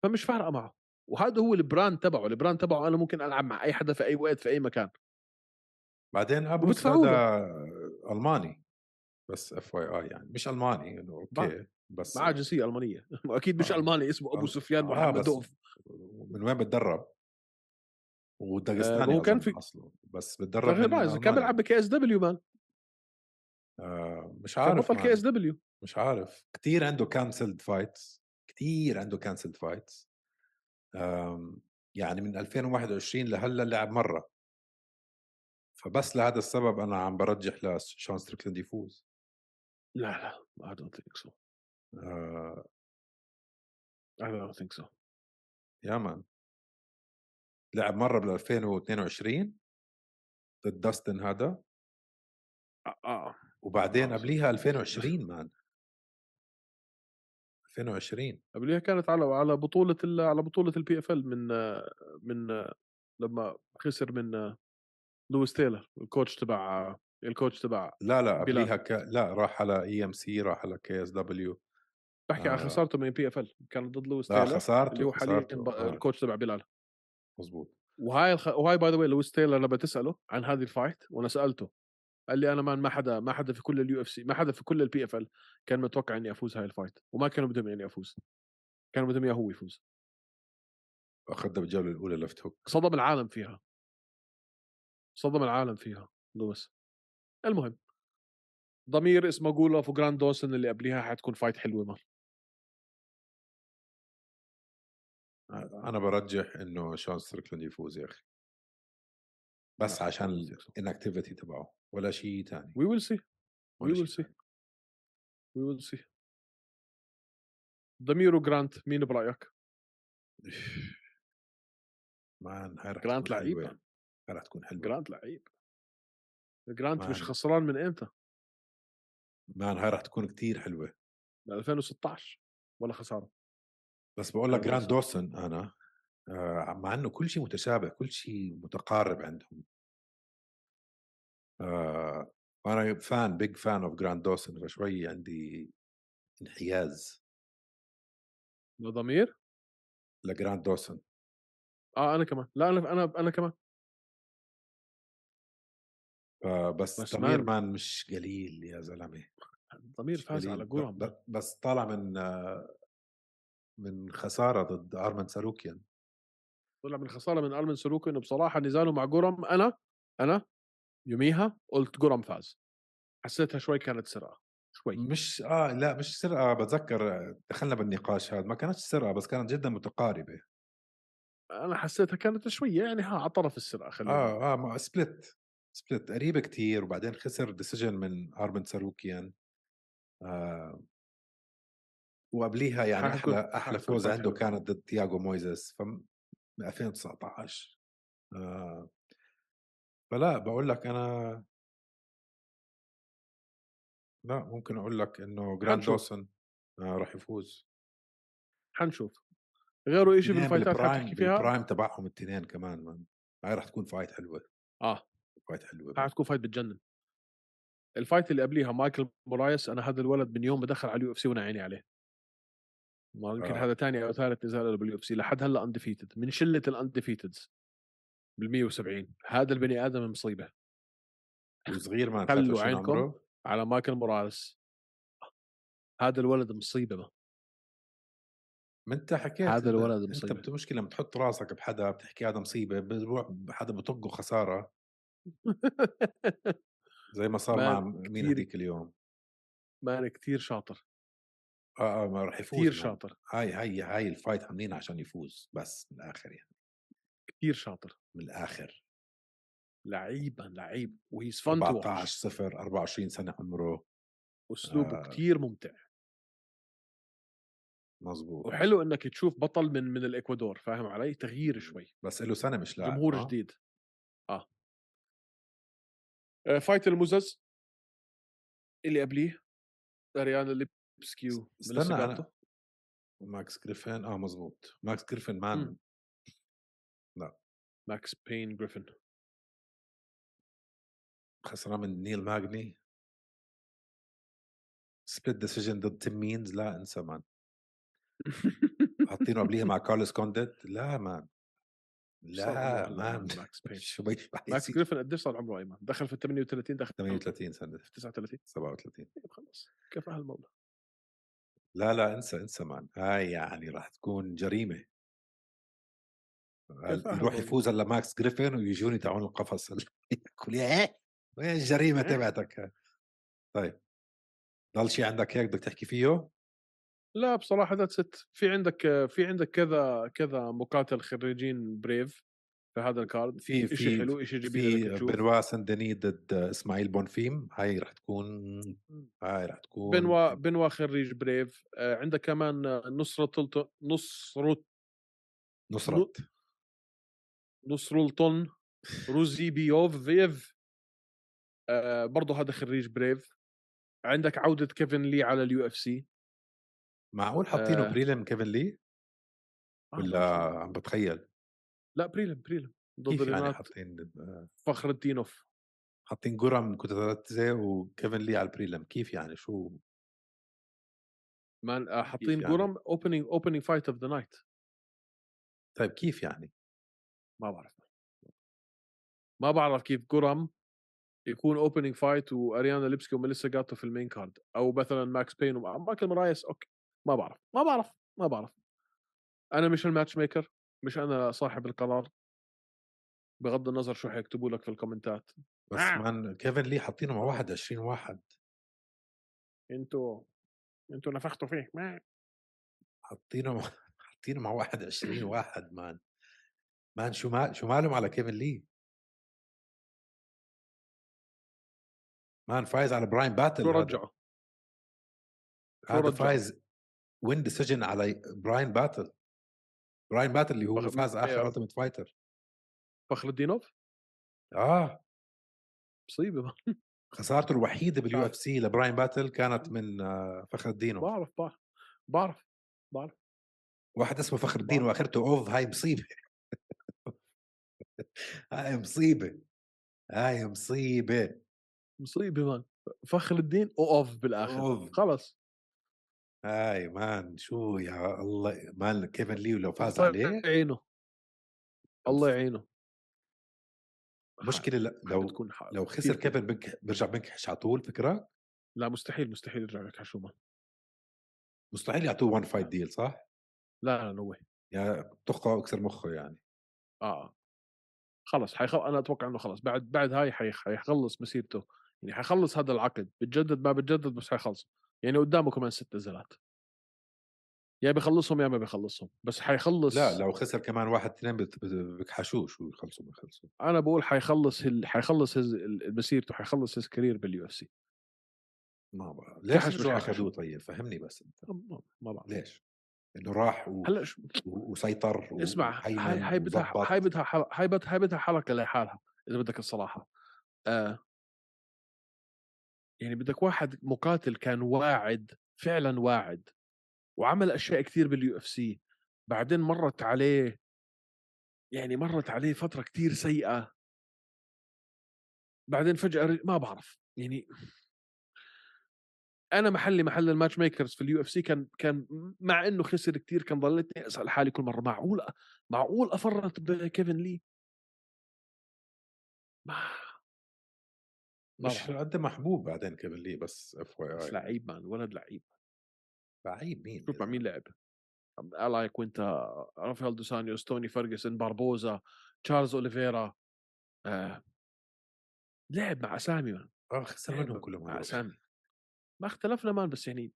فمش فارقة معه. وهذا هو ال brand تبعه ال brand تبعه أنا ممكن ألعب مع أي حدا في أي وقت في أي مكان بعدين وبدفعوا هذا ألماني بس FYI يعني مش ألماني إنه أوكي بس معاه جنسية ألمانية واكيد مش آه. ألماني اسمه أبو آه، سفيان آه، محمدوف بس من وين بتدرب؟ وداغستاني هو كان في- اصله بس بتدرب كان ألمانيا. بيلعب ب KSW man آه مش كان عارف بطل KSW مش عارف كثير عنده cancelled fights كثير عنده cancelled fights يعني من 2021 لهلأ لعب مرة. فبس لهذا السبب أنا عم برجح لشون ستريكلاند يفوز. لا لا I don't think so. آه. I don't think so. يا man. لعب مرة بال 2022 ضد داستن هذا. آه, آه. وبعدين قبليها 2020 man. 2020 قبليها كانت على على بطولة ال- على بطولة ال PFL من من لما خسر من لويس تايلر ال coach تبع ال coach تبع لا لا. قبليها ك... لا راح على اي MC راح على KSW بحكي عن آه. خسارته من PFL كانت ضد لويس لا تايلر خسارته اللي هو حاليا آه. الكوتش تبع بلال مزبوط وهاي الخ... وهاي by the way لويس تايلر لما تسأله عن هذه ال fight وأنا سألته قال لي أنا ما ما حدا ما حدا في كل ال UFC ما حدا في كل ال PFL كان متوقع إني أفوز هاي الفايت وما كانوا بدهم إني أفوز. كانوا بدهم إياه هو يفوز. أخذها بالجولة الأولى left hook صدم العالم فيها. صدم العالم فيها لويس. المهم. ضمير اسمه جولوف وجرانت دوسن اللي قبليها حتكون fight حلوة man أنا برجح إنه شون ستريكلاند يفوز يا أخي. بس عشان. ال inactivity تبعه ولا شيء ثاني we will see we will see we will see ضمير وجرانت مين برأيك؟ man هاي رح جرانت لعيب. هاي رح تكون حلوة. جرانت لعيب. جرانت مش. خسران من إمتى؟ man هاي راح تكون كتير حلوة. ب 2016 ولا خسارة. بس بقول لك جرانت جرانت دوسن أنا آه مع إنه كل شيء متشابه كل شيء متقارب عندهم. آه أنا fan big fan of جرانت دوسن فشوي عندي انحياز. له ضمير؟ لجرانت دوسن آه أنا كمان. لا أنا أنا أنا كمان. آه بس, ضمير man- مش قليل يا زلمة. الضمير مش فاز. على ب- بس طالع من آه من خسارة ضد أرمن ساروكيان. طلع من خسارة من أرمن ساروكيان بصراحه نزاله مع جورام أنا أنا يوميها قلت جورام فاز. حسيتها شوي كانت سرقة شوي. مش آه لا مش سرقة بتذكر دخلنا بالنقاش هذا ما كانتش سرقة بس كانت جدا متقاربة. أنا حسيتها كانت شوية يعني ها على طرف السرقة خلينا. آه آه ما split split قريبة كتير وبعدين خسر decision من ارمن ساروكيان. آه. وقبليها يعني أحلى أحلى حيكون فوز عنده. كانت ضد تياغو مويزس ف 2019 آه. فلا بقول لك أنا لا ممكن أقول لك إنه جرانت حنشوف. دوسن آه راح يفوز. حنشوف غيره شيء بال fightات حتحكي فيها؟ بال prime تبعهم الاثنين كمان من. هاي راح تكون fight حلوة. آه. fight حلوة حتكون fight بتجنن. ال fight اللي قبليها مايكل مورايس أنا هذا الولد من يوم ما دخل على ال UFC وأنا عيني عليه. ما يمكن آه. هذا ثاني أو ثالث نزال له بال UFC لحد هلأ undefeated من شلة ال undefeateds بال 170 هذا البني آدم مصيبة. وصغير ما خلوا 23 عينكم. عمره. على مايكل مورايس هذا الولد مصيبة ما. ما انت حكيت هذا الولد انت مصيبة. بت- مشكلة لما تحط راسك بحدا بتحكي هذا مصيبة بروح حدا بطقه خسارة. زي ما صار مع مين هذيك اليوم؟ man كثير شاطر. آه آه ما راح يفوز كثير. شاطر. هاي هاي هاي ال fight عاملينها عشان يفوز بس من الآخر يعني. كثير شاطر. من الآخر. لعيبا لعيب و he's fun to 14 صفر 24 سنة عمره. أسلوبه آه. كثير ممتع. مزبوط وحلو إنك تشوف بطل من من الإكوادور فاهم علي؟ تغيير شوي. بس له سنة مش لاعب. جمهور آه. جديد. آه. آه، fight المزز اللي قبليه أريانا ليبسكيو استنى أنا ماكس جريفن آه مزبوط ماكس جريفن man. ماكس بين جريفن خسران من نيل ماجني. split decision ضد تيم مينز لا انسى man حاطينه قبليها مع كارلوس كونديت لا man لا man ماكس بين شو ماكس جريفن قديش صار عمره ايمن دخل في ال 38 دخل 38 سنة. في 39 37 طيب خلص كيف هالموضوع. لا لا انسى انسى man هاي يعني راح تكون جريمة. يروح يفوز هلا ماكس جريفن ويجوني تاعون القفص يقول إيه وين الجريمة تبعتك؟ هاي؟ طيب. ضل شيء عندك هيك بدك تحكي فيه؟ لا بصراحة that's it في عندك في عندك كذا كذا مقاتل خريجين Brave في هذا ال card. في شيء في حلو شيء جميل في بنوا سندني ضد إسماعيل بونفيم. هاي راح تكون هاي راح تكون بنوا بنوا خريج Brave آه، عندك كمان نصرة تلت- نصرة نصرت نصرولتون روزي بيوف فيف آه برضه هذا خريج Brave. عندك عودة كيفن لي على ال UFC. معقول حاطينه آه. prelim كيفن لي؟ ولا عم بتخيل؟ لا prelim prelim ضد كيف يعني حاطين آه، فخر الدينوف حاطين جرم كوتاتزي وكيفن لي على ال prelim كيف يعني؟ شو؟ man آه حاطين؟ جورم opening opening fight of the night طيب كيف يعني؟ ما بعرف ما بعرف كيف جورم يكون اوبننج فايت واريانا ليبسكي وميليسا جاتو في ال main card أو مثلا ماكس بين ومايكل مرايس okay. ما بعرف ما بعرف ما بعرف. أنا مش ال match maker مش أنا صاحب القرار. بغض النظر شو حيكتبوا لك في الكومنتات. بس آه. man كيفن لي حاطينه مع 21 واحد؟ أنتوا أنتوا نفختوا فيه ما حاطينه مع حاطينه مع 21 واحد man. man شو ما شو مالهم على كيفن لي man فايز على براين باتل شو شو هذا؟ فايز وين decision على براين باتل براين باتل اللي هو فاز آخر. Ultimate Fighter فخر الدينوف آه مصيبة ما. خسارته الوحيدة بال UFC لبراين باتل كانت من آه، فخر الدين بعرف بعرف بعرف بعرف واحد اسمه فخر الدين. وآخرته أوف هاي مصيبة هاي مصيبة هاي مصيبة. مصيبة man فخر الدين اوف بالآخر أوف. خلص. هاي man شو يا الله man كيفن لي لو فاز الله عليه؟ يعينه الله يعينه. مشكلة لا لو تكون. لو خسر. كيفن بنك بيرجع بنكحش على طول فكره لا مستحيل مستحيل يرجع لك حشومه مستحيل يعطوه one fight deal صح؟ لا لا no يا طخه واكسر مخه يعني. آه. خلص حيخ... أنا أتوقع إنه خلص بعد بعد هاي حي... حيخلص مسيرته يعني حيخلص هذا العقد بتجدد ما بتجدد بس حيخلص. يعني قدامه كمان ست نزلات. يا بيخلصهم يا ما بيخلصهم بس حيخلص لا لو خسر كمان واحد اثنين بكحشوه شو يخلصوا ما يخلصوا. أنا بقول حيخلص ال... حيخلص هز... مسيرته حيخلص هز career بال UFC ما بعرف. ليش مش. أخذوه طيب؟ فهمني بس أنت. ما بعرف. ليش؟ إنه راح و... هلأ شو... و... وسيطر اسمع هاي هاي بدها. هاي بدها هاي بدها هاي بدها حلقه لحالها إذا بدك الصراحة. آه. يعني بدك واحد مقاتل كان واعد فعلا واعد وعمل أشياء كثير بال UFC بعدين مرت عليه يعني مرت عليه فترة كثير سيئة. بعدين فجأة ما بعرف يعني أنا محلي محل ال match makers في ال UFC كان كان مع إنه خسر كثير كان ضليتني أسأل حالي كل مرة معقول معقول أفرط بكيفن لي؟ ما مش. قد محبوب بعدين كيفن لي بس FYI لعيب man ولد لعيب. لعيب مين شوف مع مين لعب ال اياكوينتا رافائيل دوسانيوس توني فيرجسون باربوزا تشارلز أوليفيرا آه. لعب مع أسامي man. آه خسر منهم كلهم مع. أسامي. ما اختلفنا man بس يعني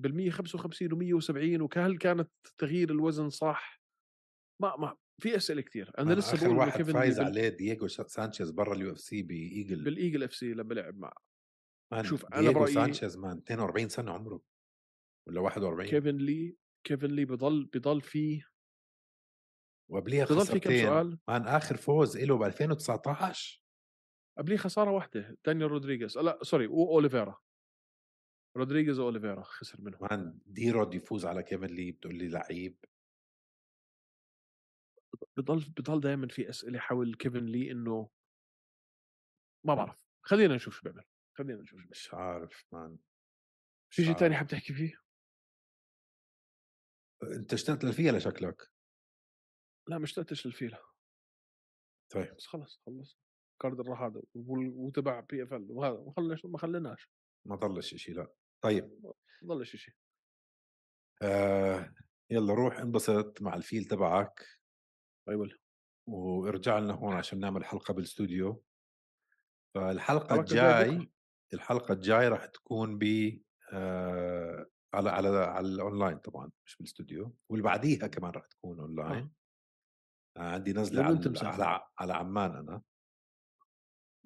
بال 155 و 170 وهل كانت تغيير الوزن صح؟ ما ما في أسئلة كثير أنا لسه آخر بقول واحد كيفن فايز بال- عليه دييغو سانشيز برا ال UFC ب Eagle. بال Eagle FC لما لعب مع man شوف، دييغو برأيي- سانشيز man 42 سنة عمره ولا 41 كيفن لي كيفن لي بضل بضل فيه. وقبليها بضل في كم سؤال؟ man آخر فوز له ب 2019 قبليه خسارة واحدة دانيال رودريغيز. لا sorry واوليفيرا رودريغيز واوليفيرا خسر منهم. man D-Rod يفوز على كيفن لي بتقول لي لعيب. بضل بضل دائما في أسئلة حول كيفن لي إنه ما بعرف. خلينا نشوف شو بيعمل. خلينا نشوف شو بيعمل. مش عارف man. في شيء ثاني. حاب تحكي فيه؟ أنت اشتقت للفيلا شكلك لا ما اشتقتش للفيلا طيب. بس خلص خلص card راح هذا وتبع PFL وهذا ما خليناش ما ضلش شيء لا. طيب. ما ضلش شيء آه يلا روح انبسط مع الفيل تبعك. أيوه وارجع لنا هون عشان نعمل حلقة بالاستوديو فالحلقة الجاي. الحلقة الجاي راح تكون ب آه على على على الاونلاين طبعا مش بالاستوديو واللي بعديها كمان راح تكون اونلاين آه. عندي نزلة على. على على عمان أنا.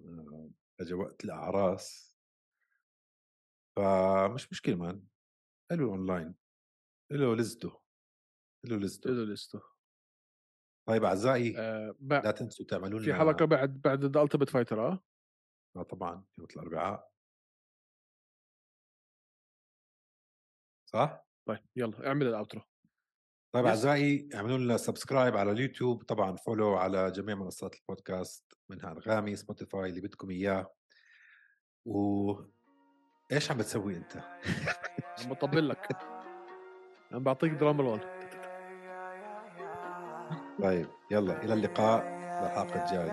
آه، اجى وقت الأعراس. فمش مشكلة man حلو اونلاين له لذته. له لذته. اذا لسته طيب أعزائي آه لا تنسوا تعملوا لنا في حلقة بعد بعد The Ultimate Fighter آه؟ آه طبعا يوم الأربعاء. صح؟ طيب يلا اعمل ال outro طيب. أعزائي اعملوا لنا subscribe على اليوتيوب طبعا follow على جميع منصات البودكاست منها انغامي Spotify اللي بدكم إياه. و إيش عم بتسوي أنت؟ عم بطبل لك. عم بعطيك drum roll طيب يلا إلى اللقاء. للحلقه الجاي